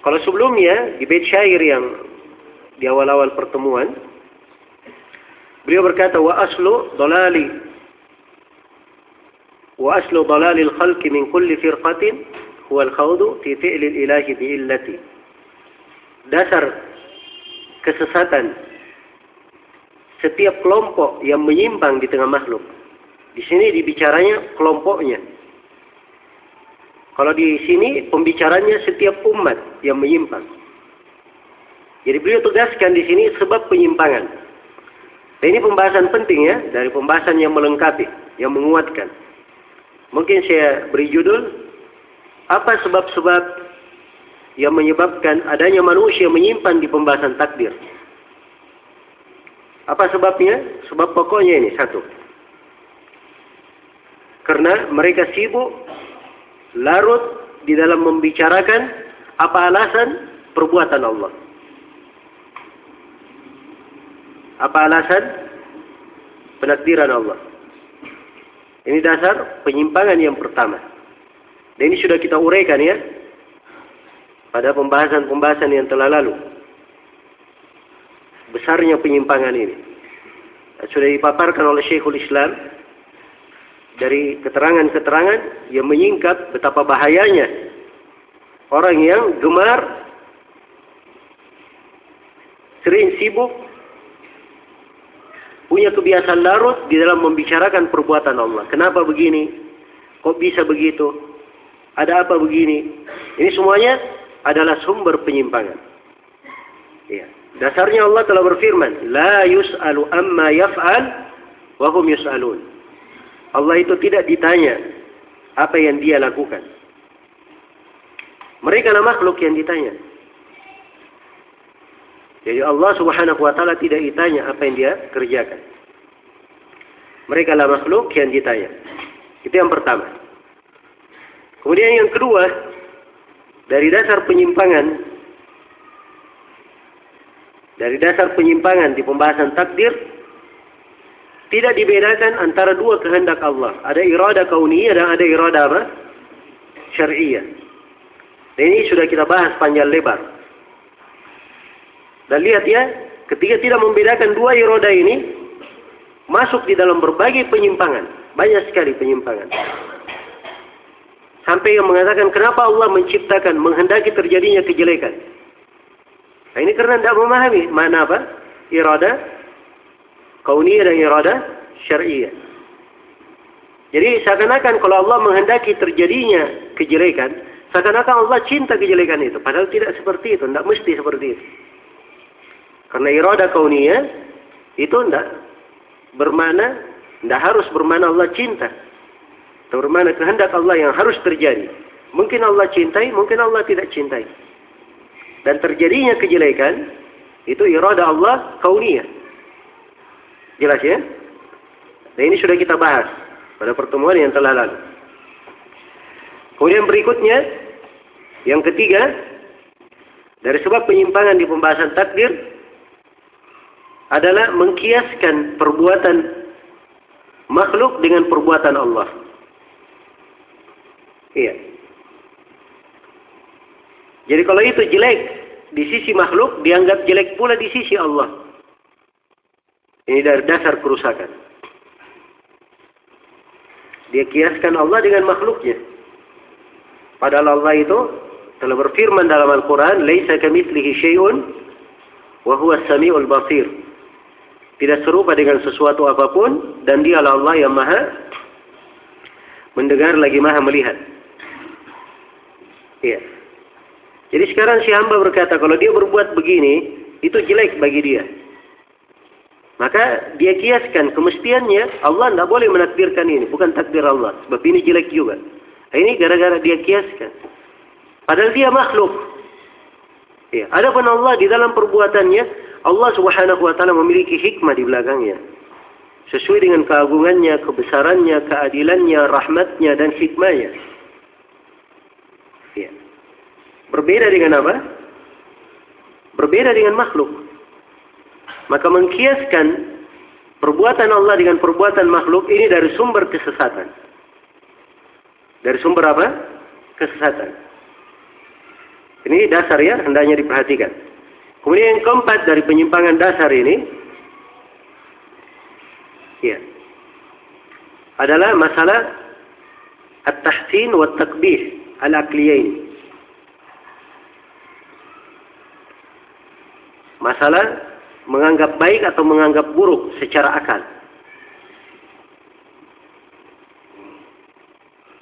Kalau sebelumnya di bait syair yang di awal-awal pertemuan beliau berkata wa aslu dalali wa aslu dalalil khalqi min kulli firqatin huwa al-khawdu fi fi'li ilahi bi illati. Dasar kesesatan setiap kelompok yang menyimpang di tengah makhluk di sini dibicaranya kelompoknya. Kalau di sini pembicaranya setiap umat yang menyimpang. Jadi beliau tegaskan di sini sebab penyimpangan. Dan ini pembahasan penting ya, dari pembahasan yang melengkapi, yang menguatkan. Mungkin saya beri judul, apa sebab-sebab yang menyebabkan adanya manusia menyimpan di pembahasan takdir. Apa sebabnya? Sebab pokoknya ini, satu. Karena mereka sibuk larut di dalam membicarakan apa alasan perbuatan Allah. Apa alasan penakdiran Allah. Ini dasar penyimpangan yang pertama. Dan ini sudah kita uraikan ya pada pembahasan-pembahasan yang telah lalu. Besarnya penyimpangan ini. Sudah dipaparkan oleh Syekhul Islam dari keterangan-keterangan yang menyingkap betapa bahayanya orang yang gemar sering sibuk punya kebiasaan larut di dalam membicarakan perbuatan Allah. Kenapa begini? Kok bisa begitu? Ada apa begini? Ini semuanya adalah sumber penyimpangan. Ya. Dasarnya Allah telah berfirman, "La yus'alu amma yaf'al wa hum yus'alun." Allah itu tidak ditanya apa yang dia lakukan. Mereka lah makhluk yang ditanya. Jadi Allah subhanahu wa ta'ala tidak ditanya apa yang dia kerjakan. Mereka lah makhluk yang ditanya. Itu yang pertama. Kemudian yang kedua, dari dasar penyimpangan, dari dasar penyimpangan di pembahasan takdir, tidak dibedakan antara dua kehendak Allah. Ada irada kauniyah dan ada irada apa? Syariah. Dan ini sudah kita bahas panjang lebar. Dan lihat ya, ketika tidak membedakan dua iroda ini, masuk di dalam berbagai penyimpangan. Banyak sekali penyimpangan. Sampai yang mengatakan kenapa Allah menciptakan, menghendaki terjadinya kejelekan. Nah, ini karena tidak memahami mana apa? Irada kauniyah dan irada syariah. Jadi seakan-akan kalau Allah menghendaki terjadinya kejelekan, seakan-akan Allah cinta kejelekan itu. Padahal tidak seperti itu, tidak mesti seperti itu. Karena irada kauniyah itu tidak bermana, tidak harus bermana Allah cinta. Itu bermana kehendak Allah yang harus terjadi. Mungkin Allah cintai, mungkin Allah tidak cintai. Dan terjadinya kejelekan, itu irada Allah kauniyah. Jelas ya? Dan ini sudah kita bahas pada pertemuan yang telah lalu. Kemudian berikutnya, yang ketiga, dari sebab penyimpangan di pembahasan takdir, adalah mengkiaskan perbuatan makhluk dengan perbuatan Allah. Iya. Jadi kalau itu jelek di sisi makhluk, dianggap jelek pula di sisi Allah. Ini dari dasar kerusakan. Dia kiaskan Allah dengan makhluknya. Padahal Allah itu telah berfirman dalam Al-Quran, Laisa kamithlihi syai'un, wa huwa sami'ul basir tidak serupa dengan sesuatu apa pun dan dialah Allah yang maha mendengar lagi maha melihat. Iya. Jadi sekarang si hamba berkata kalau dia berbuat begini itu jelek bagi dia. Maka dia kiaskan kemestiannya Allah tidak boleh menakdirkan ini, bukan takdir Allah, sebab ini jelek juga. Nah, ini gara-gara dia kiaskan. Padahal dia makhluk. Ya. Adapun Allah di dalam perbuatannya Allah Subhanahu wa taala memiliki hikmah di belakangnya. Sesuai dengan keagungannya, kebesarannya, keadilannya, rahmatnya dan hikmahnya. Ya. Berbeda dengan apa? Berbeda dengan makhluk. Maka mengkiaskan perbuatan Allah dengan perbuatan makhluk ini dari sumber kesesatan. Dari sumber apa? Kesesatan. Ini dasar ya, hendaknya diperhatikan. Kemudian yang keempat dari penyimpangan dasar ini ya adalah masalah at-tahsin wa takbih al-aqliyain. Masalah menganggap baik atau menganggap buruk secara akal.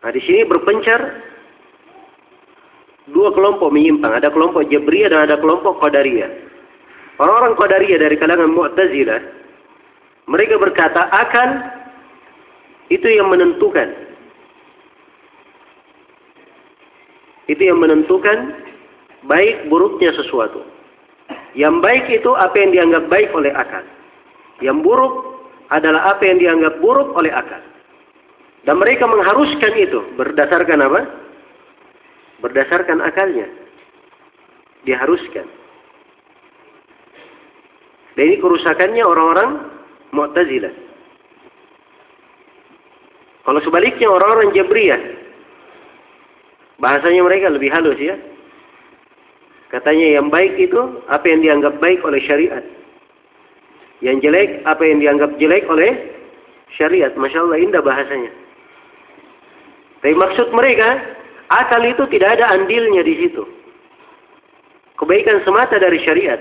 Nah, di sini berpencar dua kelompok menyimpang. Ada kelompok Jabriyah dan ada kelompok Qadariyah. Orang-orang Qadariyah dari kalangan Mu'tazilah, mereka berkata akan itu yang menentukan. Itu yang menentukan baik buruknya sesuatu. Yang baik itu apa yang dianggap baik oleh akal. Yang buruk adalah apa yang dianggap buruk oleh akal. Dan mereka mengharuskan itu berdasarkan apa? berdasarkan akalnya. Diharuskan. Dan ini kerusakannya orang-orang Mu'tazilah. Kalau sebaliknya orang-orang Jabriyah, bahasanya mereka lebih halus ya. Katanya yang baik itu apa yang dianggap baik oleh syariat. Yang jelek apa yang dianggap jelek oleh syariat. Masya Allah indah bahasanya. Tapi maksud mereka Akal itu tidak ada andilnya di situ. Kebaikan semata dari syariat.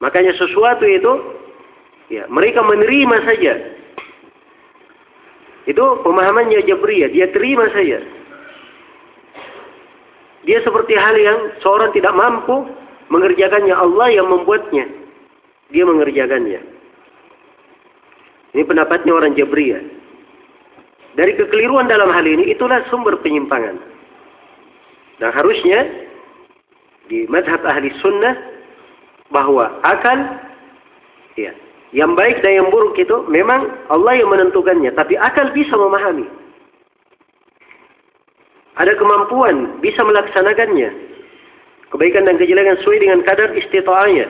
Makanya sesuatu itu ya mereka menerima saja. Itu pemahamannya Jabriyah, dia terima saja. Dia seperti hal yang seorang tidak mampu mengerjakannya Allah yang membuatnya. Dia mengerjakannya. Ini pendapatnya orang Jabriyah. dari kekeliruan dalam hal ini itulah sumber penyimpangan. Dan harusnya di madhab ahli sunnah bahwa akal ya, yang baik dan yang buruk itu memang Allah yang menentukannya, tapi akal bisa memahami. Ada kemampuan bisa melaksanakannya. Kebaikan dan kejelekan sesuai dengan kadar istita'ahnya.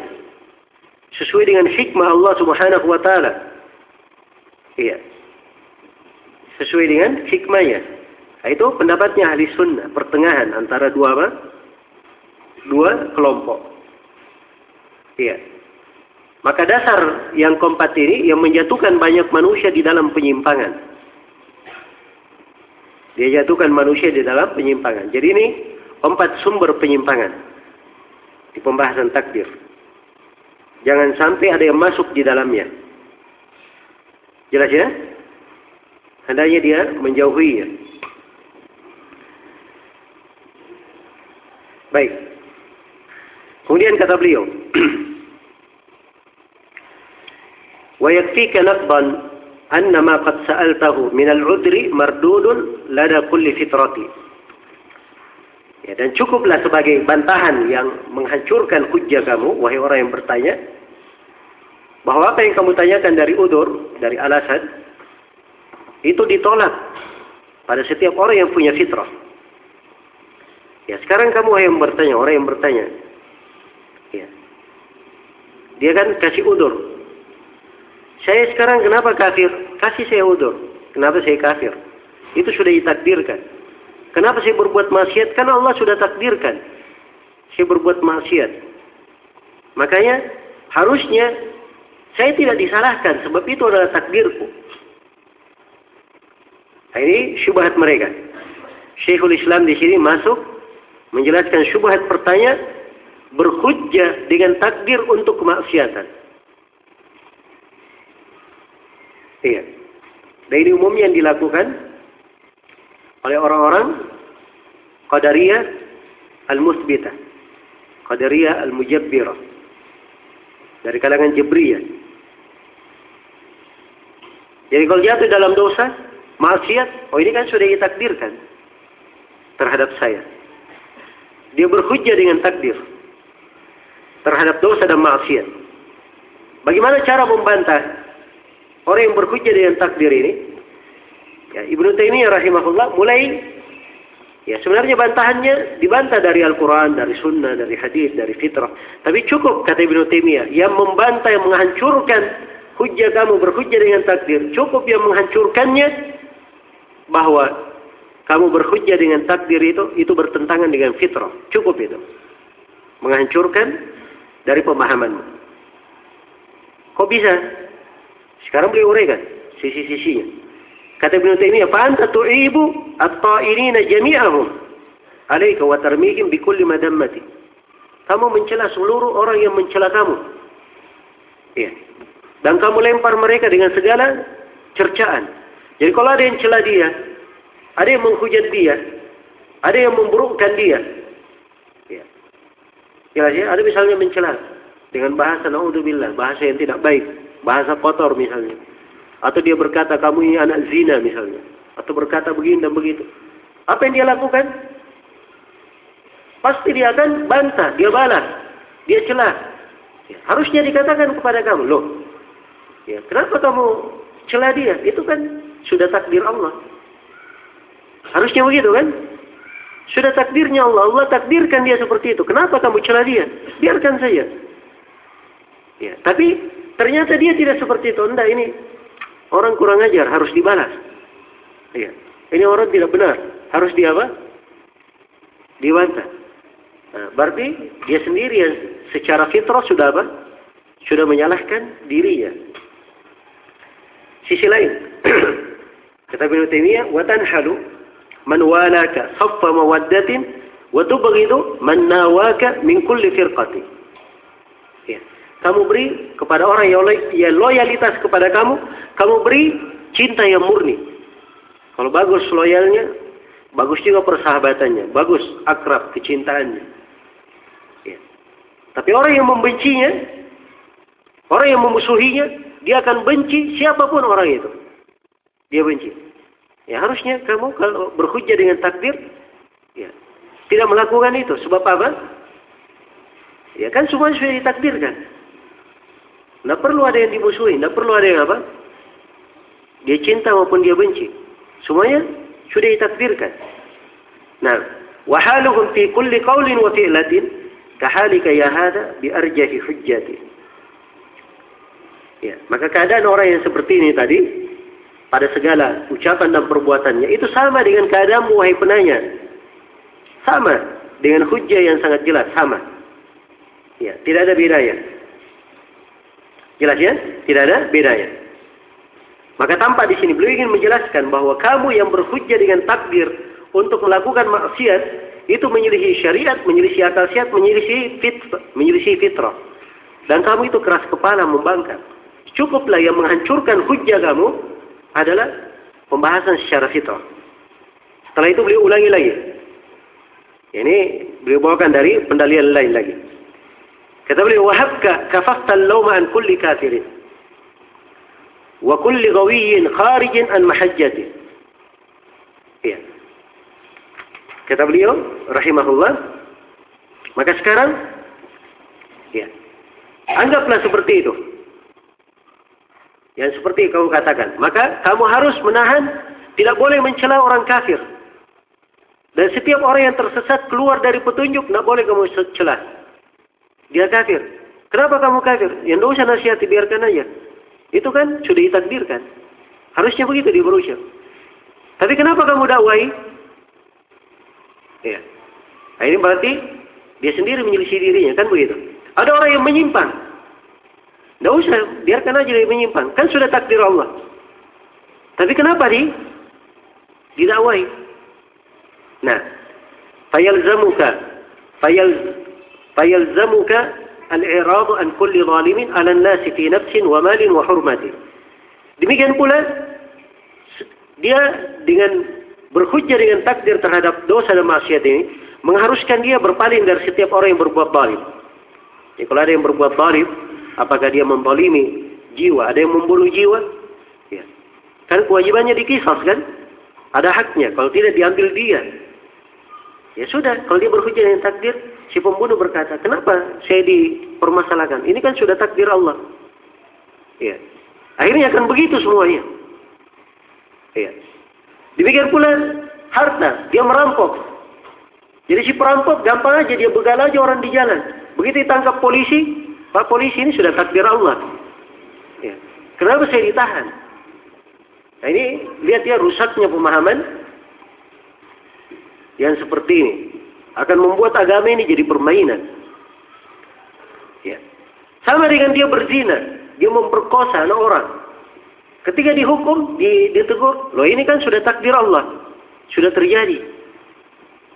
Sesuai dengan hikmah Allah Subhanahu wa taala. Iya. Sesuai dengan hikmahnya. Nah, itu pendapatnya ahli sunnah, pertengahan antara dua apa? Dua kelompok. Iya. Maka dasar yang keempat ini yang menjatuhkan banyak manusia di dalam penyimpangan. Dia jatuhkan manusia di dalam penyimpangan. Jadi ini empat sumber penyimpangan di pembahasan takdir. Jangan sampai ada yang masuk di dalamnya. Jelas ya? Hendaknya dia menjauhi ya. Baik. Kemudian kata beliau, "Wa yakfika naqban anna ma qad sa'altahu min al-udri mardudun lada kulli fitrati. Ya, dan cukuplah sebagai bantahan yang menghancurkan hujjah kamu, wahai orang yang bertanya, bahwa apa yang kamu tanyakan dari udur, dari alasan, itu ditolak pada setiap orang yang punya fitrah. Ya, sekarang kamu yang bertanya, orang yang bertanya. Ya. Dia kan kasih udur. Saya sekarang kenapa kafir? Kasih saya udur. Kenapa saya kafir? Itu sudah ditakdirkan. Kenapa saya berbuat maksiat? Karena Allah sudah takdirkan. Saya berbuat maksiat. Makanya harusnya saya tidak disalahkan sebab itu adalah takdirku. Nah, ini syubhat mereka. Syekhul Islam di sini masuk menjelaskan syubhat pertanyaan berhujjah dengan takdir untuk kemaksiatan. Iya. Dan ini yang dilakukan oleh orang-orang Qadariyah al-Musbitah. Qadariyah al-Mujabbirah. Dari kalangan Jabriyah. Jadi kalau jatuh dalam dosa, maksiat, oh ini kan sudah ditakdirkan terhadap saya. Dia berhujjah dengan takdir terhadap dosa dan maksiat. Bagaimana cara membantah orang yang berhujjah dengan takdir ini? Ya, Ibnu Taimiyah rahimahullah mulai ya sebenarnya bantahannya dibantah dari Al-Qur'an, dari sunnah, dari hadis, dari fitrah. Tapi cukup kata Ibnu Taimiyah yang membantah yang menghancurkan hujjah kamu berhujjah dengan takdir, cukup yang menghancurkannya bahwa kamu berhujjah dengan takdir itu itu bertentangan dengan fitrah. Cukup itu. Menghancurkan dari pemahamanmu. Kok bisa? Sekarang beliau uraikan sisi-sisinya. Kata Ibnu Taimiyah, "Fa anta tu'ibu at-ta'irina jami'ahum 'alaika wa tarmihim bi kulli madammati." Kamu mencela seluruh orang yang mencela kamu. Iya. Dan kamu lempar mereka dengan segala cercaan. Jadi kalau ada yang cela dia, ada yang menghujat dia, ada yang memburukkan dia. Ya. Jelas ya, ada misalnya mencela dengan bahasa naudzubillah, bahasa yang tidak baik, bahasa kotor misalnya. Atau dia berkata kamu ini anak zina misalnya. Atau berkata begini dan begitu. Apa yang dia lakukan? Pasti dia akan bantah, dia balas, dia celah. Ya, harusnya dikatakan kepada kamu, loh, ya, kenapa kamu celah dia? Itu kan sudah takdir Allah. Harusnya begitu kan? Sudah takdirnya Allah. Allah takdirkan dia seperti itu. Kenapa kamu celah dia? Biarkan saja. Ya, tapi ternyata dia tidak seperti itu. Enggak, ini Orang kurang ajar harus dibalas. Iya. Ini orang tidak benar. Harus di apa? Dibantah. Nah, berarti dia sendiri yang secara fitrah sudah apa? Sudah menyalahkan dirinya. Sisi lain. Kata Ibnu Taimiyah, "Wa tanhalu man walaka saffa mawaddatin wa tubghidu man nawaka min kulli firqati." Ya kamu beri kepada orang yang loyalitas kepada kamu, kamu beri cinta yang murni. Kalau bagus loyalnya, bagus juga persahabatannya, bagus akrab kecintaannya. Ya. Tapi orang yang membencinya, orang yang memusuhinya, dia akan benci siapa pun orang itu. Dia benci. Ya harusnya kamu kalau berhujjah dengan takdir, ya tidak melakukan itu. Sebab apa? Ya kan semua sudah ditakdirkan. Tidak perlu ada yang dimusuhi, tidak perlu ada yang apa? Dia cinta maupun dia benci. Semuanya sudah ditakdirkan. Nah, wahaluhum fi kulli qawlin wa fi'latin kahalika ya hada bi arjahi hujjati. Ya, maka keadaan orang yang seperti ini tadi pada segala ucapan dan perbuatannya itu sama dengan keadaanmu wahai penanya. Sama dengan hujjah yang sangat jelas, sama. Ya, tidak ada bedanya. Jelas ya? Tidak ada bedanya. Maka tampak di sini beliau ingin menjelaskan bahwa kamu yang berhujjah dengan takdir untuk melakukan maksiat itu menyelisih syariat, menyelisih akal sehat, menyelisih fit, menyelisih fitrah. Dan kamu itu keras kepala membangkang. Cukuplah yang menghancurkan hujjah kamu adalah pembahasan secara fitrah. Setelah itu beliau ulangi lagi. Ini beliau bawakan dari pendalian lain lagi. Kata beliau, "Wahabka kafafta al-lawma an kulli kafirin wa kulli ghawiyyin kharijin an mahajjati." Ya. Kata beliau, rahimahullah, maka sekarang ya, anggaplah seperti itu. Yang seperti kamu katakan. Maka kamu harus menahan, tidak boleh mencela orang kafir. Dan setiap orang yang tersesat keluar dari petunjuk, tidak boleh kamu celah. Dia kafir. Kenapa kamu kafir? Yang dosa nasihati, biarkan aja. Itu kan sudah ditakdirkan. Harusnya begitu di berusia. Tapi kenapa kamu dakwai? Ya. Nah, ini berarti dia sendiri menyelisih dirinya, kan begitu. Ada orang yang menyimpang. Tidak usah, biarkan aja dia menyimpang. Kan sudah takdir Allah. Tapi kenapa di didakwai? Nah, fayalzamuka fayal fayalzamuka al-i'rad an kulli zalimin 'ala an-nas fi nafsin wa malin wa hurmati. Demikian pula dia dengan berhujjah dengan takdir terhadap dosa dan maksiat ini mengharuskan dia berpaling dari setiap orang yang berbuat zalim. Ya, kalau ada yang berbuat zalim, Apakah dia membalimi jiwa? Ada yang membunuh jiwa? Ya. Kan kewajibannya dikisas kan? Ada haknya. Kalau tidak diambil dia. Ya sudah. Kalau dia berhujah dengan takdir, si pembunuh berkata, kenapa saya dipermasalahkan? Ini kan sudah takdir Allah. Ya. Akhirnya akan begitu semuanya. Ya. Demikian pula harta, dia merampok. Jadi si perampok gampang aja dia begal aja orang di jalan. Begitu ditangkap polisi, Pak polisi ini sudah takdir Allah. Ya. Kenapa saya ditahan? Nah ini lihat ya rusaknya pemahaman yang seperti ini akan membuat agama ini jadi permainan. Ya. Sama dengan dia berzina, dia memperkosa anak orang. Ketika dihukum, ditegur, loh ini kan sudah takdir Allah, sudah terjadi.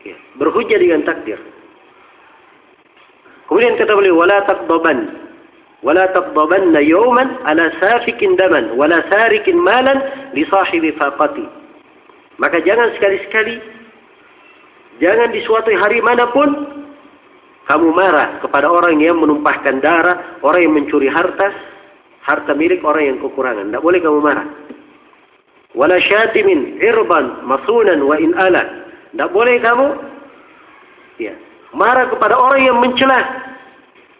Ya. Berhujah dengan takdir. Kemudian kata beliau, wala taqdaban wala taqdabanna yawman ala safikin daman wala sarikin malan li sahibi faqati. Maka jangan sekali-sekali jangan di suatu hari mana pun kamu marah kepada orang yang menumpahkan darah, orang yang mencuri harta, harta milik orang yang kekurangan. Tidak boleh kamu marah. Wala syatimin irban masunan wa in ala. Tidak boleh kamu ya, marah kepada orang yang mencela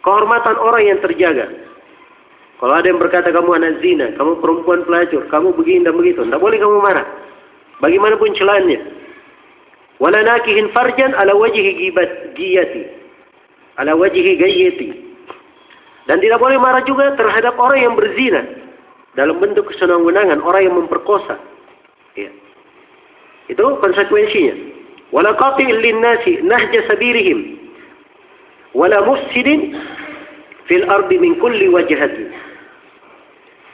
kehormatan orang yang terjaga. Kalau ada yang berkata kamu anak zina, kamu perempuan pelacur, kamu begini dan begitu, tidak boleh kamu marah. Bagaimanapun celahannya wala nakihin farjan ala wajhi gibat giyati. Ala wajhi gayyati dan tidak boleh marah juga terhadap orang yang berzina. Dalam bentuk kesenangan-kesenangan orang yang memperkosa. Ya. itu konsekuensinya. Wala qatil linnasi nahja sabirihim. Wala mufsidin fil ardi min kulli wajhatin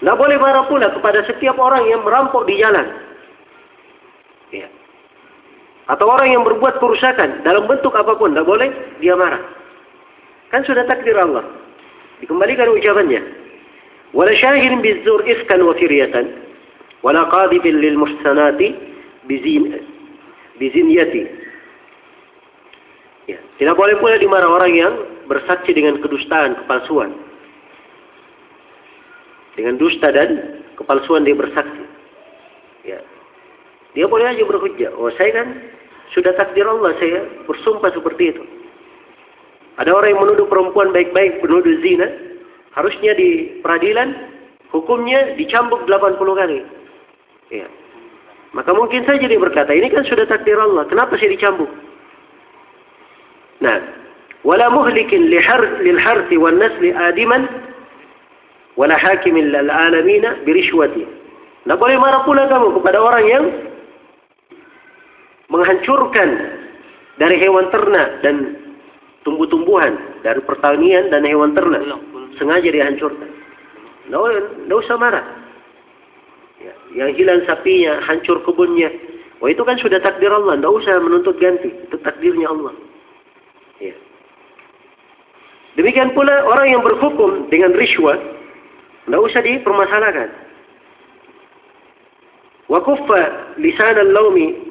tidak boleh marah pula kepada setiap orang yang merampok di jalan. Atau orang yang berbuat kerusakan dalam bentuk apa pun. Tidak boleh dia marah. Kan sudah takdir Allah. Dikembalikan ucapannya. Wala syahirin bizzur ifkan wa firyatan. Wala qadibin lil muhsanati. Ya, tidak boleh pula dimarah orang yang bersaksi dengan kedustaan, kepalsuan. Dengan dusta dan kepalsuan dia bersaksi. Ya. Dia boleh aja berhujjah. Oh saya kan sudah takdir Allah saya bersumpah seperti itu. Ada orang yang menuduh perempuan baik-baik, menuduh zina, harusnya di peradilan hukumnya dicambuk 80 kali. Ya. Maka mungkin saja dia berkata, ini kan sudah takdir Allah, kenapa saya dicambuk? Nah, wala muhlikin lil harthi wan nasli adiman wala hakimin lil alamina birishwati. Nah, boleh marah pula kamu kepada orang yang menghancurkan dari hewan ternak dan tumbuh-tumbuhan dari pertanian dan hewan ternak sengaja dihancurkan. Tidak usah marah. Ya, yang hilang sapinya, hancur kebunnya. Wah itu kan sudah takdir Allah. Tidak usah menuntut ganti. Itu takdirnya Allah. Ya. Demikian pula orang yang berhukum dengan riswah. Tidak usah dipermasalahkan. Wa kuffa lisan al-lawmi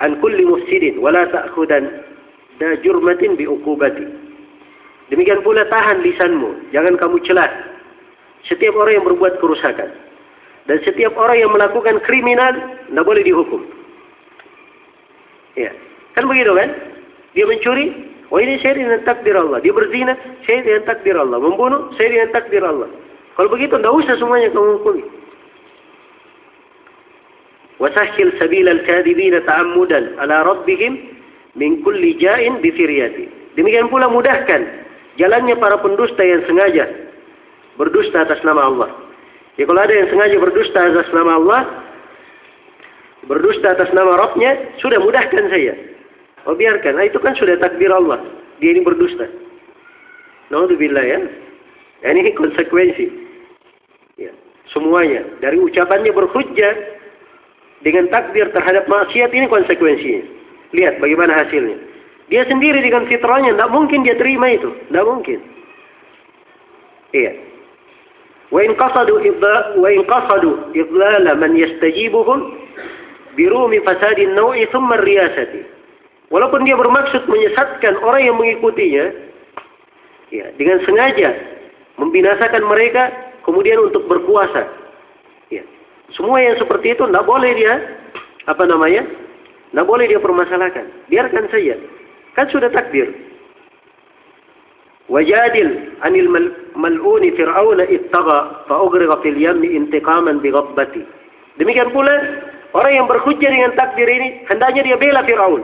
an kulli mufsidin wala ta'khudan da jurmatin bi uqubati. Demikian pula tahan lisanmu, jangan kamu celah setiap orang yang berbuat kerusakan. Dan setiap orang yang melakukan kriminal tidak boleh dihukum. Ya, kan begitu kan? Dia mencuri, oh ini saya dengan takdir Allah. Dia berzina, saya dengan takdir Allah. Membunuh, saya dengan takdir Allah. Kalau begitu tidak usah semuanya kamu hukumi. وسهل سبيل الكاذبين تعمدا على ربهم min kulli ja'in bi Demikian pula mudahkan jalannya para pendusta yang sengaja berdusta atas nama Allah. Ya kalau ada yang sengaja berdusta atas nama Allah, berdusta atas nama Rabbnya, sudah mudahkan saya. Oh biarkan, nah, itu kan sudah takdir Allah. Dia ini berdusta. Naudzubillah ya. ya. Ini konsekuensi. Ya. Semuanya. Dari ucapannya berhujjah, dengan takdir terhadap maksiat ini konsekuensinya. Lihat bagaimana hasilnya. Dia sendiri dengan fitrahnya tidak mungkin dia terima itu, tidak mungkin. Iya. Wa in qasadu wa in qasadu idlala man yastajibuhum birumi fasadin nawi thumma riyasati. Walaupun dia bermaksud menyesatkan orang yang mengikutinya, ya, dengan sengaja membinasakan mereka kemudian untuk berkuasa. Ya. Semua yang seperti itu tidak boleh dia apa namanya? Tidak boleh dia permasalahkan. Biarkan saja. Kan sudah takdir. Wajadil anil mal'uni fir'auna ittaga fa'ugriqa fil yammi intiqaman bighabbati. Demikian pula orang yang berhujjah dengan takdir ini hendaknya dia bela Fir'aun.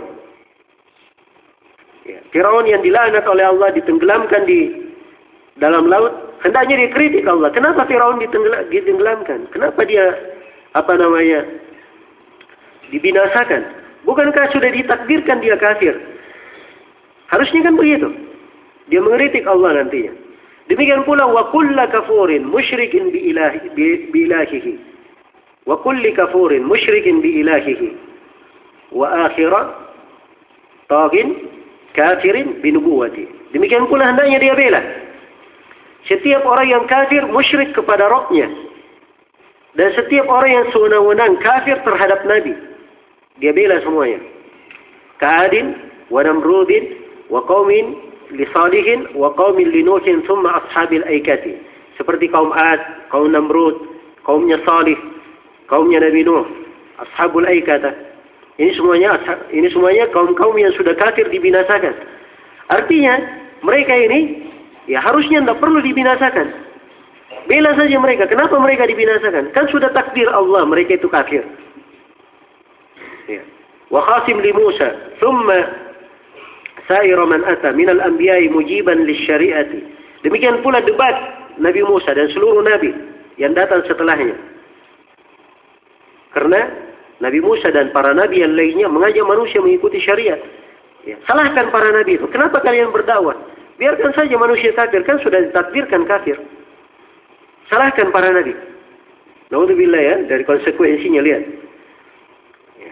Ya, Fir'aun yang dilaknat oleh Allah ditenggelamkan di dalam laut, hendaknya dia kritik Allah. Kenapa Fir'aun ditenggelamkan? Kenapa dia apa namanya dibinasakan. Bukankah sudah ditakdirkan dia kafir? Harusnya kan begitu. Dia mengkritik Allah nantinya. Demikian pula wa kulla kafurin musyrikin bi ilahi bi ilahihi. Wa kulli kafurin musyrikin bi ilahihi. Wa akhira tagin kafirin bi nubuwati. Demikian pula hendaknya dia bela. Setiap orang yang kafir musyrik kepada Rabbnya dan setiap orang yang sewenang-wenang kafir terhadap Nabi, dia bela semuanya. Ka'adin, wa namrudin, wa qawmin li salihin, wa qawmin li nuhin, thumma ashabil aikati. Seperti kaum Ad, kaum Namrud, kaumnya Salih, kaumnya Nabi Nuh, ashabul aikata. Ini semuanya ini semuanya kaum-kaum yang sudah kafir dibinasakan. Artinya mereka ini ya harusnya tidak perlu dibinasakan. Bela saja mereka. Kenapa mereka dibinasakan? Kan sudah takdir Allah mereka itu kafir. Ya. Wa khasim li Musa, thumma sa'ira man ata min al-anbiya'i mujiban lisyari'ati. Demikian pula debat Nabi Musa dan seluruh nabi yang datang setelahnya. Karena Nabi Musa dan para nabi yang lainnya mengajak manusia mengikuti syariat. Ya. Salahkan para nabi itu. Kenapa kalian berdakwah? Biarkan saja manusia kafir. Kan sudah ditakdirkan kafir. Salahkan para nabi. Naudzubillah ya, dari konsekuensinya lihat. Ya.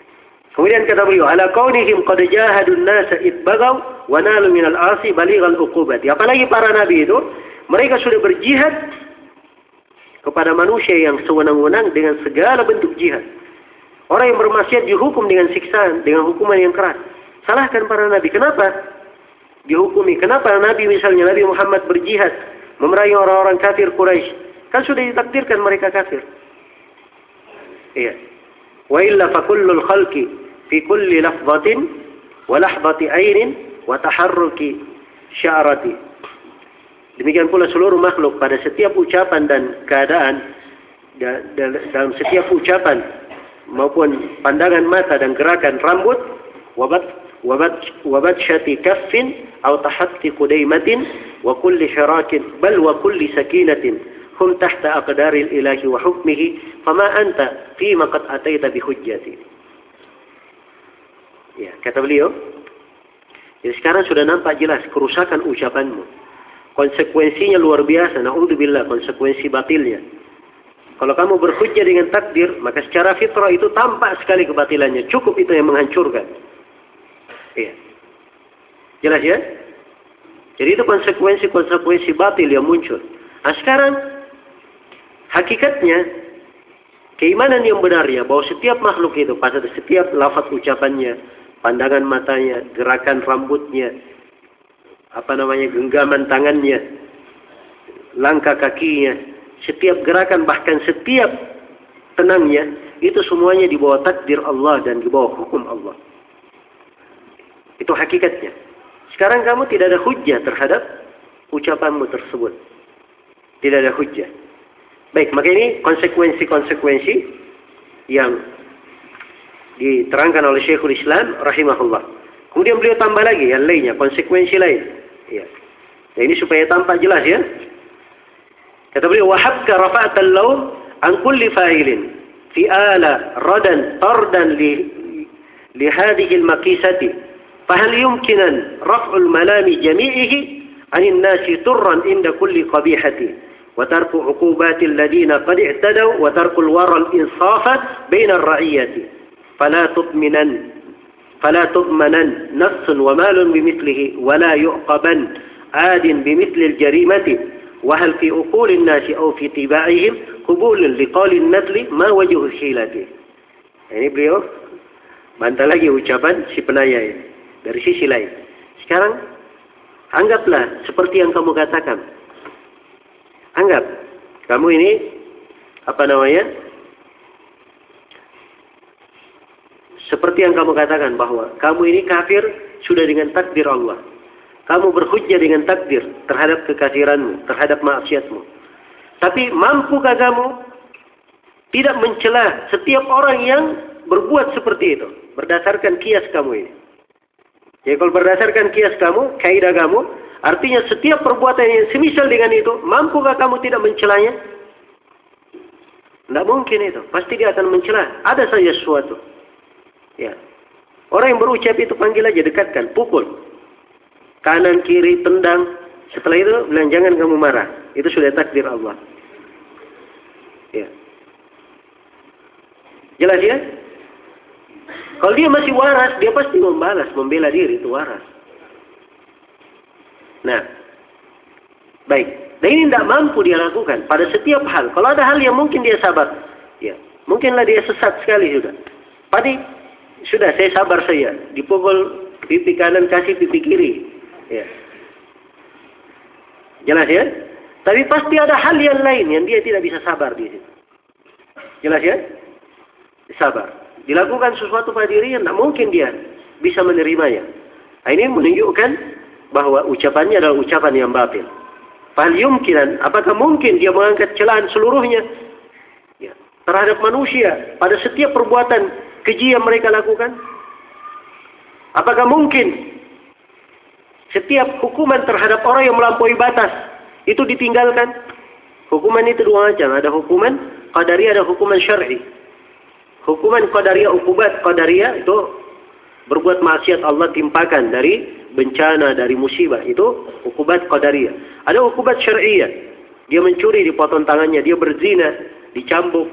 Kemudian kata beliau, ala kaunihim qad jahadun nasa itbagaw wa nalu min al-asi balighal uqubati. Apalagi para nabi itu, mereka sudah berjihad kepada manusia yang sewenang-wenang dengan segala bentuk jihad. Orang yang bermaksiat dihukum dengan siksaan, dengan hukuman yang keras. Salahkan para nabi. Kenapa? Dihukumi. Kenapa nabi misalnya Nabi Muhammad berjihad memerangi orang-orang kafir Quraisy Kan sudah ditakdirkan mereka kafir. Iya. Wa illa fa kullul khalqi fi kulli lafzatin wa lahzati ainin wa taharruki sya'rati. Demikian pula seluruh makhluk pada setiap ucapan dan keadaan dalam setiap ucapan maupun pandangan mata dan gerakan rambut wabat wabat wabat syati kaffin atau tahatti qudaimatin wa kulli syarakin bal wa kulli sakinatin hum tahta aqdaril ilahi wa hukmihi fama anta fima qad ataita bi hujjati ya kata beliau jadi sekarang sudah nampak jelas kerusakan ucapanmu konsekuensinya luar biasa naudzubillah konsekuensi batilnya kalau kamu berhujjah dengan takdir, maka secara fitrah itu tampak sekali kebatilannya. Cukup itu yang menghancurkan. Iya. Jelas ya? Jadi itu konsekuensi-konsekuensi batil yang muncul. Nah sekarang, hakikatnya, keimanan yang benarnya bahwa setiap makhluk itu, pada setiap lafaz ucapannya, pandangan matanya, gerakan rambutnya, apa namanya, genggaman tangannya, langkah kakinya, setiap gerakan bahkan setiap tenangnya itu semuanya di bawah takdir Allah dan di bawah hukum Allah. Itu hakikatnya. Sekarang kamu tidak ada hujah terhadap ucapanmu tersebut. Tidak ada hujah. Baik, maka ini konsekuensi-konsekuensi yang diterangkan oleh Syekhul Islam rahimahullah. Kemudian beliau tambah lagi yang lainnya, konsekuensi lain. Ya. ya ini supaya tampak jelas ya. Kata beliau, "Wahabka rafa'at al-law an kulli fa'ilin fi ala radan tardan li li hadhihi al-maqisati fahal yumkinan raf'u al-malami jami'ihi 'an an-nasi turran inda kulli qabihati." وترك عقوبات الذين قد اعتدوا وترك الورى الإنصاف بين الرعية. فلا تضمنن فلا تضمنن نفس ومال بمثله ولا يعقبن عاد بمثل الجريمة. وهل في أقول الناس أو في طباعهم قبول لقول النسل ما وجه الحيلة ini beliau bantah lagi ucapan si penanya ini. Dari sisi lain. Sekarang anggaplah seperti yang kamu katakan. Anggap kamu ini apa namanya seperti yang kamu katakan bahwa kamu ini kafir sudah dengan takdir Allah kamu berhujjah dengan takdir terhadap kekafiranmu, terhadap maksiatmu. Tapi mampukah kamu tidak mencela setiap orang yang berbuat seperti itu berdasarkan kias kamu ini? Jadi kalau berdasarkan kias kamu, kaidah kamu, artinya setiap perbuatan yang semisal dengan itu, mampukah kamu tidak mencelanya? Tidak mungkin itu. Pasti dia akan mencela. Ada saja sesuatu. Ya. Orang yang berucap itu panggil aja, dekatkan, pukul kanan kiri tendang. Setelah itu bilang jangan kamu marah. Itu sudah takdir Allah. Ya. Jelas ya? Kalau dia masih waras, dia pasti membalas, membela diri itu waras. Nah, baik. Dan ini tidak mampu dia lakukan pada setiap hal. Kalau ada hal yang mungkin dia sabar, ya, mungkinlah dia sesat sekali sudah. Padi sudah saya sabar saya, dipukul pipi kanan kasih pipi kiri, Ya. Jelas ya? Tapi pasti ada hal yang lain yang dia tidak bisa sabar di situ. Jelas ya? Sabar. Dilakukan sesuatu pada dirinya, tidak mungkin dia bisa menerimanya. Nah, ini menunjukkan bahwa ucapannya adalah ucapan yang batil. Fahal yumkinan, apakah mungkin dia mengangkat celaan seluruhnya ya, terhadap manusia pada setiap perbuatan keji yang mereka lakukan? Apakah mungkin setiap hukuman terhadap orang yang melampaui batas itu ditinggalkan. Hukuman itu dua macam. Ada hukuman qadariyah, ada hukuman syar'i. Hukuman qadariyah, ukubat qadariyah itu berbuat maksiat Allah timpakan dari bencana, dari musibah. Itu hukubat qadariyah. Ada hukubat syar'iyah. Dia mencuri, dipotong tangannya. Dia berzina, dicambuk.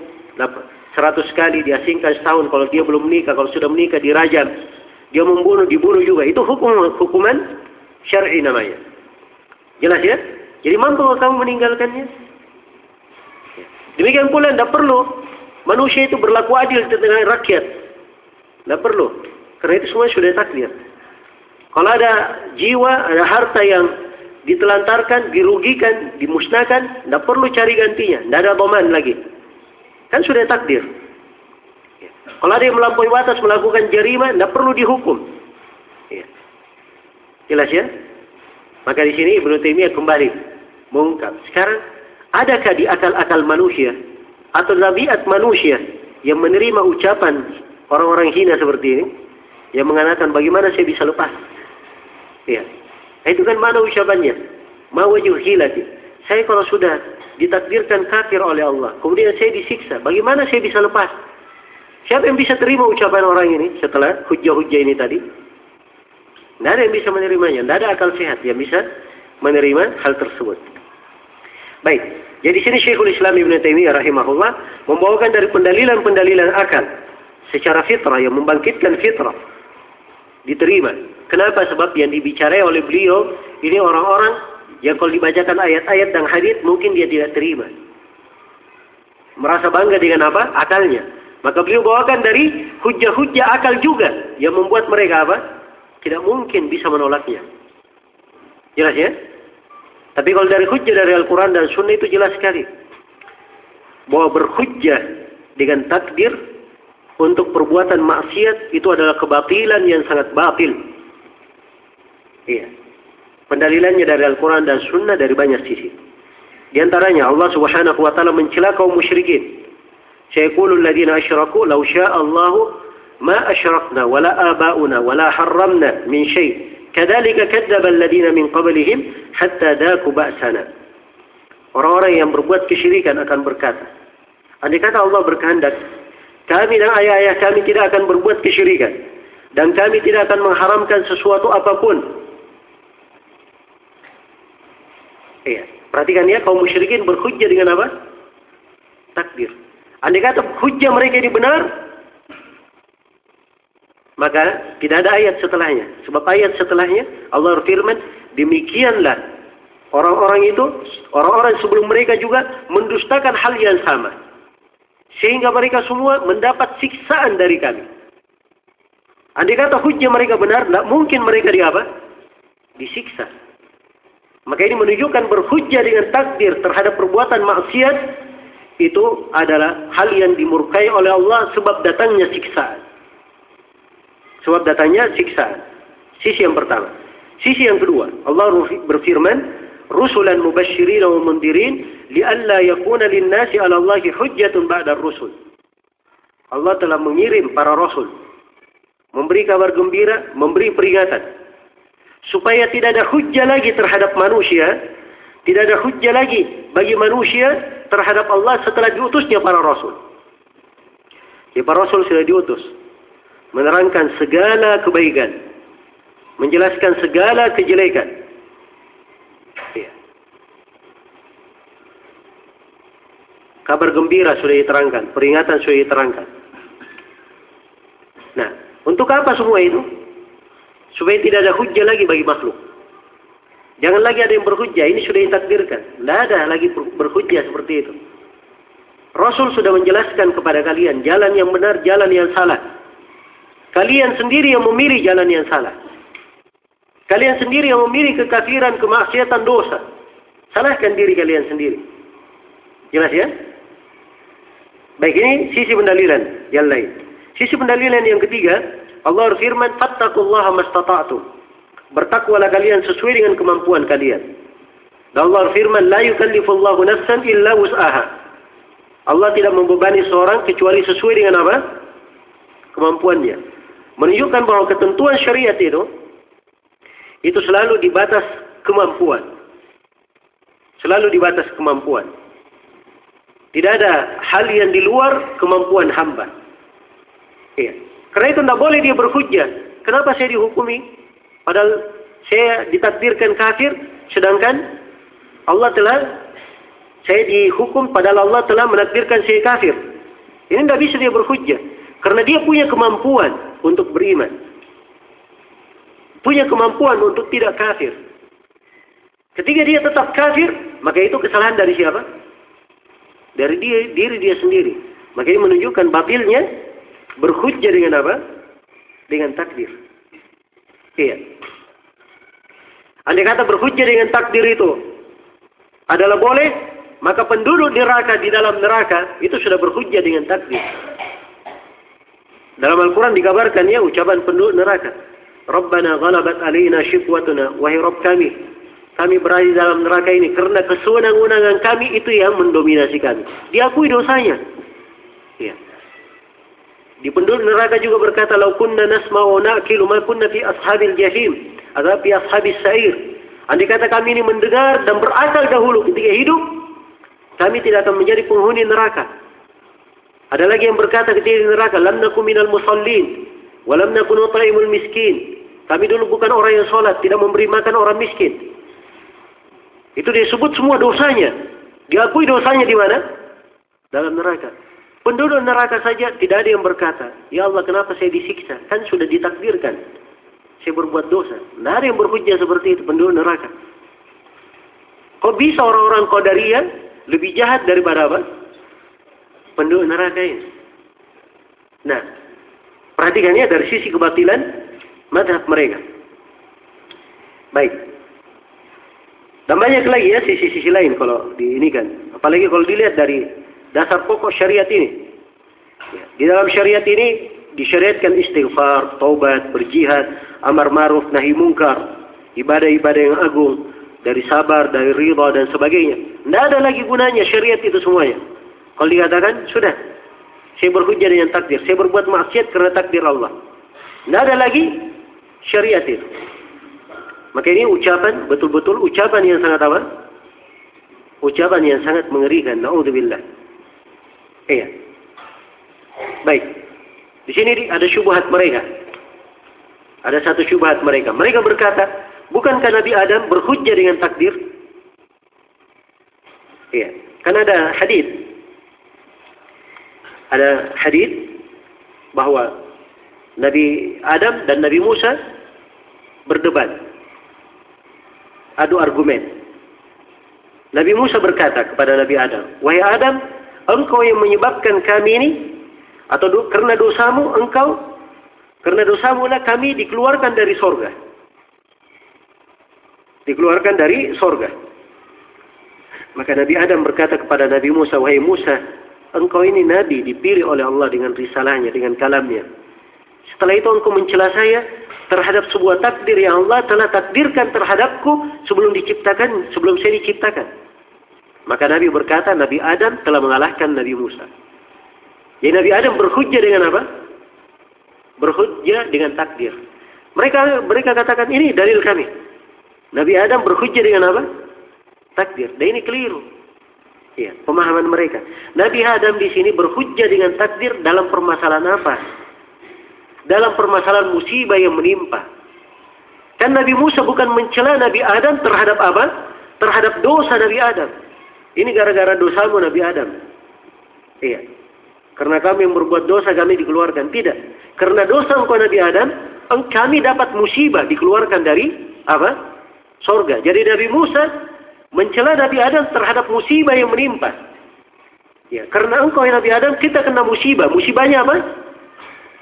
Seratus kali diasingkan setahun. Kalau dia belum menikah, kalau sudah menikah dirajam. Dia membunuh, dibunuh juga. Itu hukum hukuman syar'i namanya. Jelas ya? Jadi mampu kamu meninggalkannya? Demikian pula tidak perlu manusia itu berlaku adil dengan rakyat. Tidak perlu. Karena itu semua sudah takdir. Kalau ada jiwa, ada harta yang ditelantarkan, dirugikan, dimusnahkan, tidak perlu cari gantinya. Tidak ada boman lagi. Kan sudah takdir. Kalau ada yang melampaui batas melakukan jarima, tidak perlu dihukum. Ya. Jelas ya? Maka di sini Ibnu Taimiyah kembali mengungkap. Sekarang, adakah di akal-akal manusia atau nabiat manusia yang menerima ucapan orang-orang hina seperti ini, yang mengatakan bagaimana saya bisa lepas? Ya. Itu kan mana ucapannya? Ma hilati. Saya kalau sudah ditakdirkan kafir oleh Allah, kemudian saya disiksa, bagaimana saya bisa lepas? Siapa yang bisa terima ucapan orang ini setelah hujah-hujah ini tadi? Tidak ada yang bisa menerimanya. Tidak ada akal sehat yang bisa menerima hal tersebut. Baik. Jadi sini Syekhul Islam Ibn Taimiyah rahimahullah membawakan dari pendalilan-pendalilan akal secara fitrah yang membangkitkan fitrah diterima. Kenapa? Sebab yang dibicarai oleh beliau ini orang-orang yang kalau dibacakan ayat-ayat dan hadis mungkin dia tidak terima. Merasa bangga dengan apa? Akalnya. Maka beliau bawakan dari hujah-hujah akal juga yang membuat mereka apa? Tidak mungkin bisa menolaknya. Jelas ya? Tapi kalau dari hujah dari Al-Quran dan Sunnah itu jelas sekali. Bahwa berhujjah dengan takdir untuk perbuatan maksiat itu adalah kebatilan yang sangat batil. Iya. Pendalilannya dari Al-Quran dan Sunnah dari banyak sisi. Di antaranya Allah Subhanahu wa taala mencela kaum musyrikin. Sayqulu alladziina asyraku law syaa'a Allahu ma asyrakna wala abauna wala harramna min syai'. Kadzalika kadzdzaba alladziina min qablihim hatta daaku ba'sana. Orang-orang yang berbuat kesyirikan akan berkata, andai kata Allah berkehendak, kami dan ayah-ayah kami tidak akan berbuat kesyirikan. Dan kami tidak akan mengharamkan sesuatu apa pun. Iya. Perhatikan ya, kaum musyrikin berhujjah dengan apa? Takdir. Andai kata hujah mereka ini benar, maka tidak ada ayat setelahnya. Sebab ayat setelahnya Allah berfirman, demikianlah orang-orang itu, orang-orang sebelum mereka juga mendustakan hal yang sama. Sehingga mereka semua mendapat siksaan dari kami. Andai kata hujah mereka benar, tidak mungkin mereka di apa? Disiksa. Maka ini menunjukkan berhujah dengan takdir terhadap perbuatan maksiat itu adalah hal yang dimurkai oleh Allah sebab datangnya siksaan. Sebab datangnya siksaan. Sisi yang pertama. Sisi yang kedua, Allah berfirman, "Rusulan mubasysyirin wa mundirin li'alla yakuna lin-nasi 'ala Allahi hujjatun ba'da rusul." Allah telah mengirim para rasul memberi kabar gembira, memberi peringatan supaya tidak ada hujjah lagi terhadap manusia, tidak ada hujjah lagi bagi manusia terhadap Allah setelah diutusnya para rasul. Ya, para rasul sudah diutus. Menerangkan segala kebaikan. Menjelaskan segala kejelekan. Ya. Kabar gembira sudah diterangkan. Peringatan sudah diterangkan. Nah, untuk apa semua itu? Supaya tidak ada hujah lagi bagi makhluk. Jangan lagi ada yang berhujjah, ini sudah ditakdirkan. Tidak ada lagi berhujjah seperti itu. Rasul sudah menjelaskan kepada kalian jalan yang benar, jalan yang salah. Kalian sendiri yang memilih jalan yang salah. Kalian sendiri yang memilih kekafiran, kemaksiatan, dosa. Salahkan diri kalian sendiri. Jelas ya? Baik ini sisi pendalilan yang lain. Sisi pendalilan yang ketiga, Allah berfirman, "Fattaqullaha mastata'tum." Bertakwalah kalian sesuai dengan kemampuan kalian. Dan Allah firman, La yukallifullahu nafsan illa wus'aha. Allah tidak membebani seorang kecuali sesuai dengan apa? Kemampuannya. Menunjukkan bahwa ketentuan syariat itu, itu selalu di batas kemampuan. Selalu di batas kemampuan. Tidak ada hal yang di luar kemampuan hamba. Iya. Karena itu tidak boleh dia berhujjah. Kenapa saya dihukumi? Padahal saya ditakdirkan kafir, sedangkan Allah telah saya dihukum padahal Allah telah menakdirkan saya kafir. Ini tidak bisa dia berhujjah. Karena dia punya kemampuan untuk beriman. Punya kemampuan untuk tidak kafir. Ketika dia tetap kafir, maka itu kesalahan dari siapa? Dari dia, diri dia sendiri. Maka ini menunjukkan batilnya berhujjah dengan apa? Dengan takdir. Iya. Andai kata berhujjah dengan takdir itu adalah boleh, maka penduduk neraka di dalam neraka itu sudah berhujjah dengan takdir. Dalam Al-Quran dikabarkan ya ucapan penduduk neraka. Rabbana ghalabat alina. Wahai Rabb kami. Kami berada dalam neraka ini. Karena kesewenang-wenangan kami itu yang mendominasi kami. Diakui dosanya. Ya. Di penduduk neraka juga berkata, Lau kunna nasma'u na'kilu ma kunna fi ashabil jahim. Atau fi ashabil sa'ir. Andai kata kami ini mendengar dan berakal dahulu ketika hidup, kami tidak akan menjadi penghuni neraka. Ada lagi yang berkata ketika di neraka, lam nakum minal musallin, wa lam nakun miskin. Kami dulu bukan orang yang sholat, tidak memberi makan orang miskin. Itu disebut semua dosanya. Diakui dosanya di mana? Dalam neraka. Penduduk neraka saja tidak ada yang berkata, Ya Allah kenapa saya disiksa? Kan sudah ditakdirkan. Saya berbuat dosa. Tidak ada yang berhujjah seperti itu penduduk neraka. Kok bisa orang-orang Qadariyah lebih jahat daripada apa? penduduk neraka ini. Nah, perhatikannya dari sisi kebatilan madhab mereka. Baik. Dan banyak lagi ya sisi-sisi lain kalau di ini kan. Apalagi kalau dilihat dari dasar pokok syariat ini. Ya, di dalam syariat ini disyariatkan istighfar, taubat, berjihad, amar ma'ruf, nahi mungkar, ibadah-ibadah yang agung, dari sabar, dari ridha dan sebagainya. Tidak ada lagi gunanya syariat itu semuanya. Kalau dikatakan, sudah. Saya berhujjah dengan takdir. Saya berbuat maksiat karena takdir Allah. Tidak ada lagi syariat itu. Maka ini ucapan, betul-betul ucapan yang sangat apa? Ucapan yang sangat mengerikan. Na'udzubillah. Iya. Baik. Di sini ada syubhat mereka. Ada satu syubhat mereka. Mereka berkata, bukankah Nabi Adam berhujjah dengan takdir? Iya. Karena ada hadis ada hadis bahwa Nabi Adam dan Nabi Musa berdebat. Adu argumen. Nabi Musa berkata kepada Nabi Adam, "Wahai Adam, engkau yang menyebabkan kami ini atau do, karena dosamu engkau karena dosamu lah kami dikeluarkan dari sorga. Dikeluarkan dari sorga. Maka Nabi Adam berkata kepada Nabi Musa, Wahai Musa, engkau ini nabi dipilih oleh Allah dengan risalahnya, dengan kalamnya. Setelah itu engkau mencela saya terhadap sebuah takdir yang Allah telah takdirkan terhadapku sebelum diciptakan, sebelum saya diciptakan. Maka Nabi berkata, Nabi Adam telah mengalahkan Nabi Musa. Jadi Nabi Adam berhujjah dengan apa? Berhujjah dengan takdir. Mereka mereka katakan ini dalil kami. Nabi Adam berhujjah dengan apa? Takdir. Dan ini keliru. Ya, pemahaman mereka. Nabi Adam di sini berhujjah dengan takdir dalam permasalahan apa? Dalam permasalahan musibah yang menimpa. Kan Nabi Musa bukan mencela Nabi Adam terhadap apa? Terhadap dosa Nabi Adam. Ini gara-gara dosamu Nabi Adam. Iya. Karena kami yang berbuat dosa kami dikeluarkan. Tidak. Karena dosa engkau Nabi Adam, kami dapat musibah dikeluarkan dari apa? Sorga. Jadi Nabi Musa mencela Nabi Adam terhadap musibah yang menimpa. Ya, karena engkau ya Nabi Adam kita kena musibah. Musibahnya apa?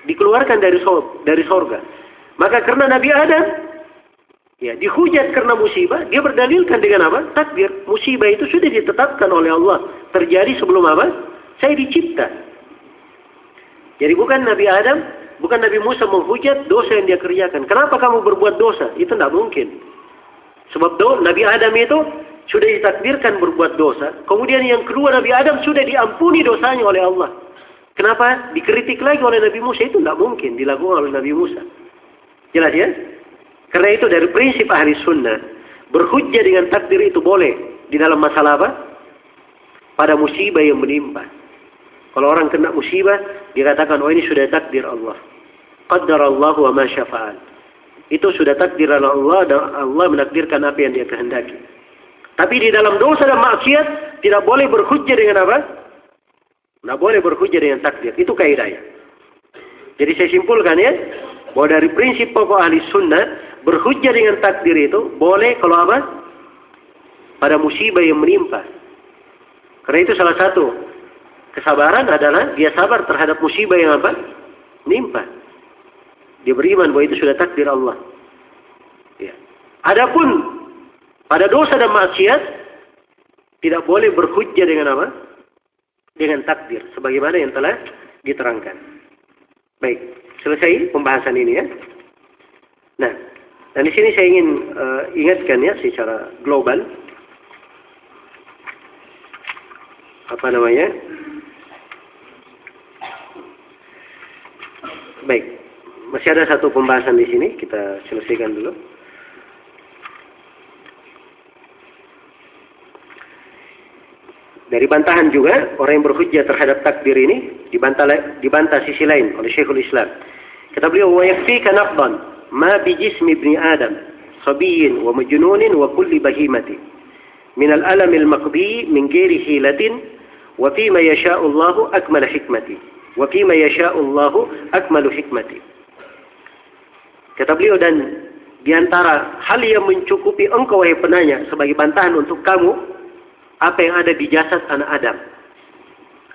Dikeluarkan dari dari sorga. Maka karena Nabi Adam ya dihujat karena musibah, dia berdalilkan dengan apa? Takdir. Musibah itu sudah ditetapkan oleh Allah. Terjadi sebelum apa? Saya dicipta. Jadi bukan Nabi Adam, bukan Nabi Musa menghujat dosa yang dia kerjakan. Kenapa kamu berbuat dosa? Itu tidak mungkin. Sebab do, Nabi Adam itu sudah ditakdirkan berbuat dosa. Kemudian yang kedua Nabi Adam sudah diampuni dosanya oleh Allah. Kenapa dikritik lagi oleh Nabi Musa? Itu tidak mungkin dilakukan oleh Nabi Musa. Jelas ya? Karena itu dari prinsip ahli sunnah. Berhujjah dengan takdir itu boleh. Di dalam masalah apa? Pada musibah yang menimpa. Kalau orang kena musibah, dikatakan, oh ini sudah takdir Allah. Qaddar Allah wa ma syafa'al. Itu sudah takdir Allah dan Allah menakdirkan apa yang dia kehendaki. Tapi di dalam dosa dan maksiat tidak boleh berhujjah dengan apa? Tidak boleh berhujjah dengan takdir. Itu kaidahnya. Jadi saya simpulkan ya, bahwa dari prinsip pokok ahli sunnah, berhujjah dengan takdir itu boleh kalau apa? Pada musibah yang menimpa. Karena itu salah satu kesabaran adalah dia sabar terhadap musibah yang apa? Menimpa. Dia beriman bahwa itu sudah takdir Allah. Ya. Adapun pada dosa dan maksiat tidak boleh berhujjah dengan apa? Dengan takdir sebagaimana yang telah diterangkan. Baik, selesai pembahasan ini ya. Nah, dan di sini saya ingin uh, ingatkan ya secara global apa namanya? Baik, masih ada satu pembahasan di sini kita selesaikan dulu. Dari bantahan juga orang yang berhujjah terhadap takdir ini dibantah dibantah sisi lain oleh Syekhul Islam. Kata beliau wa yakfika naqdan ma bi jismi ibni Adam sabiyyin wa majnunin wa kulli bahimati min al-alam al-maqdi min ghairi hilatin wa fi ma yasha'u Allah akmal hikmati wa fi ma yasha'u Allah akmal hikmati. Kata beliau dan di antara hal yang mencukupi engkau wahai penanya sebagai bantahan untuk kamu apa yang ada di jasad anak Adam.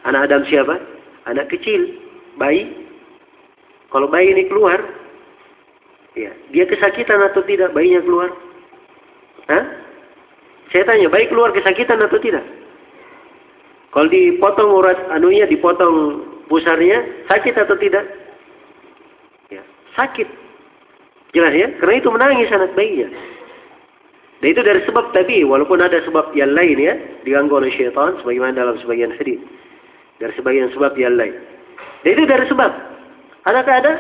Anak Adam siapa? Anak kecil, bayi. Kalau bayi ini keluar, ya, dia kesakitan atau tidak bayinya keluar? Hah? Saya tanya, bayi keluar kesakitan atau tidak? Kalau dipotong urat anunya, dipotong pusarnya, sakit atau tidak? Ya, sakit. Jelas ya? Karena itu menangis anak bayinya. Dan itu dari sebab tadi, walaupun ada sebab yang lain ya, diganggu oleh syaitan, sebagaimana dalam sebagian hadis. Dari sebagian sebab yang lain. Dan itu dari sebab. Adakah ada?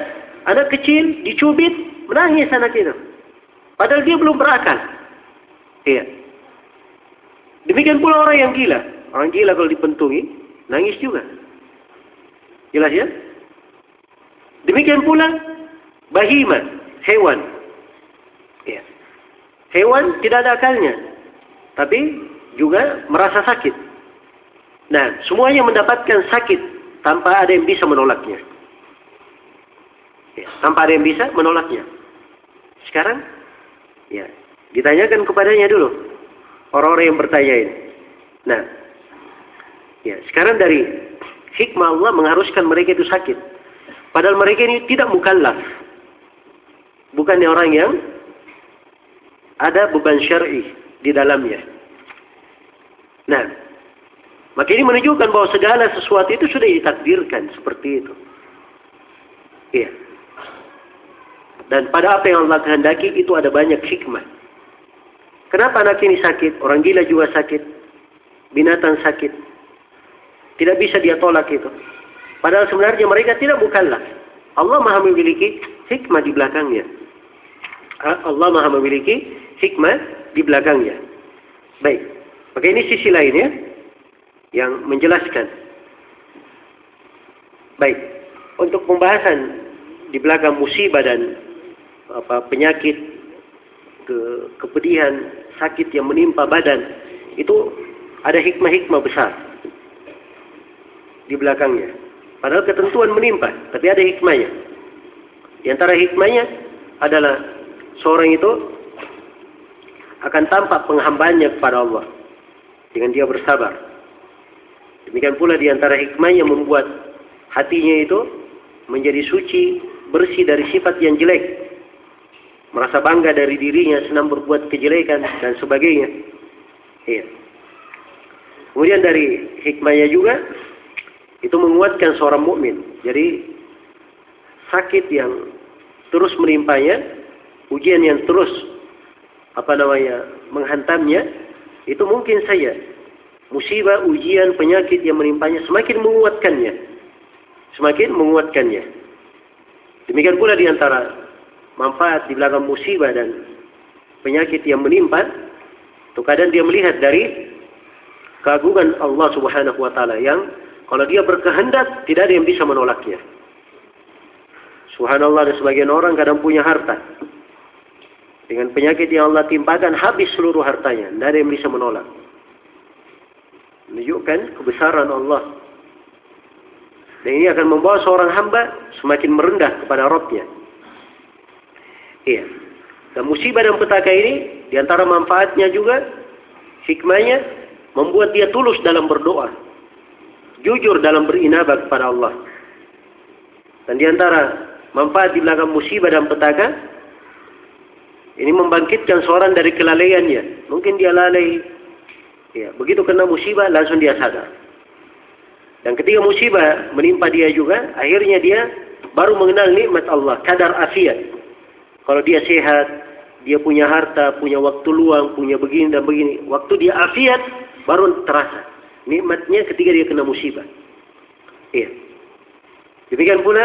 Anak kecil, dicubit, menangis anak itu. Padahal dia belum berakal. Iya. Demikian pula orang yang gila. Orang gila kalau dipentungi, nangis juga. Jelas ya? Demikian pula bahima, hewan. Hewan tidak ada akalnya. Tapi juga merasa sakit. Nah, semuanya mendapatkan sakit tanpa ada yang bisa menolaknya. Ya, tanpa ada yang bisa menolaknya. Sekarang, ya, ditanyakan kepadanya dulu. Orang-orang yang bertanya ini. Nah, ya, sekarang dari hikmah Allah mengharuskan mereka itu sakit. Padahal mereka ini tidak mukallaf. Bukan orang yang ada beban syar'i di dalamnya. Nah, maka ini menunjukkan bahwa segala sesuatu itu sudah ditakdirkan seperti itu. Iya. Dan pada apa yang Allah kehendaki itu ada banyak hikmah. Kenapa anak ini sakit? Orang gila juga sakit. Binatang sakit. Tidak bisa dia tolak itu. Padahal sebenarnya mereka tidak bukanlah. Allah maha memiliki hikmah di belakangnya. Allah maha memiliki hikmah di belakangnya. Baik. Maka ini sisi lainnya yang menjelaskan. Baik. Untuk pembahasan di belakang musibah dan apa penyakit ke kepedihan, sakit yang menimpa badan itu ada hikmah-hikmah besar di belakangnya. Padahal ketentuan menimpa, tapi ada hikmahnya. Di antara hikmahnya adalah seorang itu akan tampak penghambanya kepada Allah dengan dia bersabar. Demikian pula di antara hikmah yang membuat hatinya itu menjadi suci, bersih dari sifat yang jelek. Merasa bangga dari dirinya, senang berbuat kejelekan dan sebagainya. Iya. Kemudian dari hikmahnya juga itu menguatkan seorang mukmin. Jadi sakit yang terus menimpanya, ujian yang terus apa namanya menghantamnya itu mungkin saja musibah, ujian, penyakit yang menimpanya semakin menguatkannya. Semakin menguatkannya. Demikian pula di antara manfaat di belakang musibah dan penyakit yang menimpa, itu kadang dia melihat dari keagungan Allah Subhanahu wa taala yang kalau dia berkehendak tidak ada yang bisa menolaknya. Subhanallah ada sebagian orang kadang punya harta. Dengan penyakit yang Allah timpakan habis seluruh hartanya. Tidak ada yang bisa menolak. Menunjukkan kebesaran Allah. Dan ini akan membawa seorang hamba semakin merendah kepada Rabbnya. Iya. Dan musibah dan petaka ini, di antara manfaatnya juga, hikmahnya, membuat dia tulus dalam berdoa. Jujur dalam berinabah kepada Allah. Dan di antara manfaat di belakang musibah dan petaka, ini membangkitkan seorang dari kelalaiannya. Mungkin dia lalai. Ya, begitu kena musibah langsung dia sadar. Dan ketika musibah menimpa dia juga, akhirnya dia baru mengenal nikmat Allah, kadar afiat. Kalau dia sehat, dia punya harta, punya waktu luang, punya begini dan begini. Waktu dia afiat, baru terasa. Nikmatnya ketika dia kena musibah. Iya. Demikian pula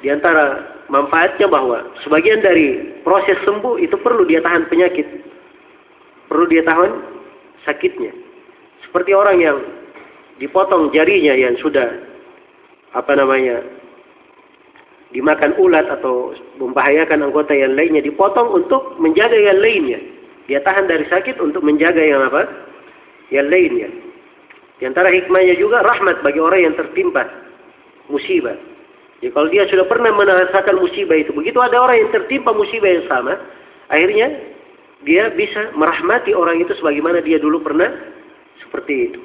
di antara manfaatnya bahwa sebagian dari proses sembuh itu perlu dia tahan penyakit. Perlu dia tahan sakitnya. Seperti orang yang dipotong jarinya yang sudah apa namanya dimakan ulat atau membahayakan anggota yang lainnya dipotong untuk menjaga yang lainnya. Dia tahan dari sakit untuk menjaga yang apa? Yang lainnya. Di antara hikmahnya juga rahmat bagi orang yang tertimpa musibah. Jadi kalau dia sudah pernah merasakan musibah itu, begitu ada orang yang tertimpa musibah yang sama, akhirnya dia bisa merahmati orang itu sebagaimana dia dulu pernah seperti itu.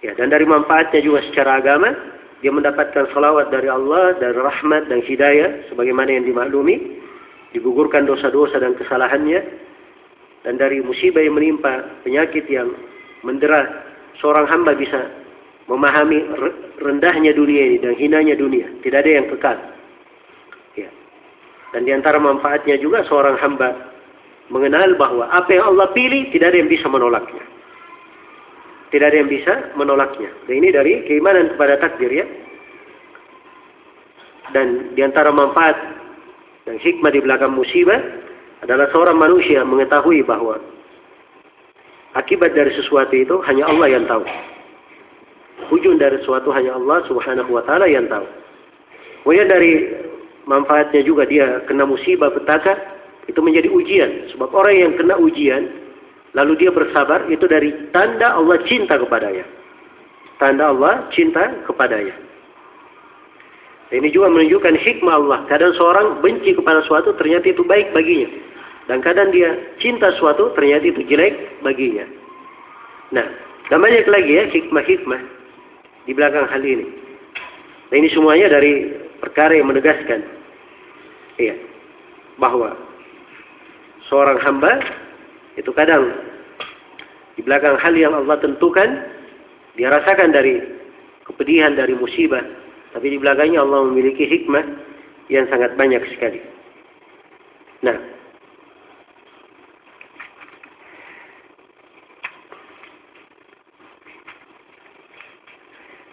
Ya, dan dari manfaatnya juga secara agama, dia mendapatkan salawat dari Allah, dari rahmat dan hidayah, sebagaimana yang dimaklumi, digugurkan dosa-dosa dan kesalahannya, dan dari musibah yang menimpa, penyakit yang mendera, seorang hamba bisa memahami rendahnya dunia ini dan hinanya dunia. Tidak ada yang kekal. Ya. Dan di antara manfaatnya juga seorang hamba mengenal bahwa apa yang Allah pilih tidak ada yang bisa menolaknya. Tidak ada yang bisa menolaknya. Dan ini dari keimanan kepada takdir ya. Dan di antara manfaat dan hikmah di belakang musibah adalah seorang manusia mengetahui bahwa akibat dari sesuatu itu hanya Allah yang tahu. Ujung dari sesuatu hanya Allah subhanahu wa ta'ala yang tahu. Kemudian dari manfaatnya juga dia kena musibah petaka, itu menjadi ujian. Sebab orang yang kena ujian, lalu dia bersabar itu dari tanda Allah cinta kepadanya. Tanda Allah cinta kepadanya. Ini juga menunjukkan hikmah Allah. Kadang seorang benci kepada suatu ternyata itu baik baginya. Dan kadang dia cinta suatu ternyata itu jelek baginya. Nah, dan banyak lagi ya hikmah-hikmah di belakang hal ini. Nah ini semuanya dari perkara yang menegaskan iya, bahwa seorang hamba itu kadang di belakang hal yang Allah tentukan dia rasakan dari kepedihan dari musibah tapi di belakangnya Allah memiliki hikmah yang sangat banyak sekali nah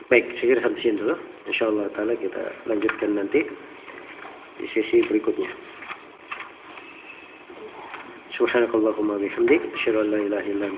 Baik, saya kira sampai sini dulu. Insya Allah Ta'ala kita lanjutkan nanti di sesi berikutnya. Subhanakallahumma bihamdik. Asyadu an la ilaha illa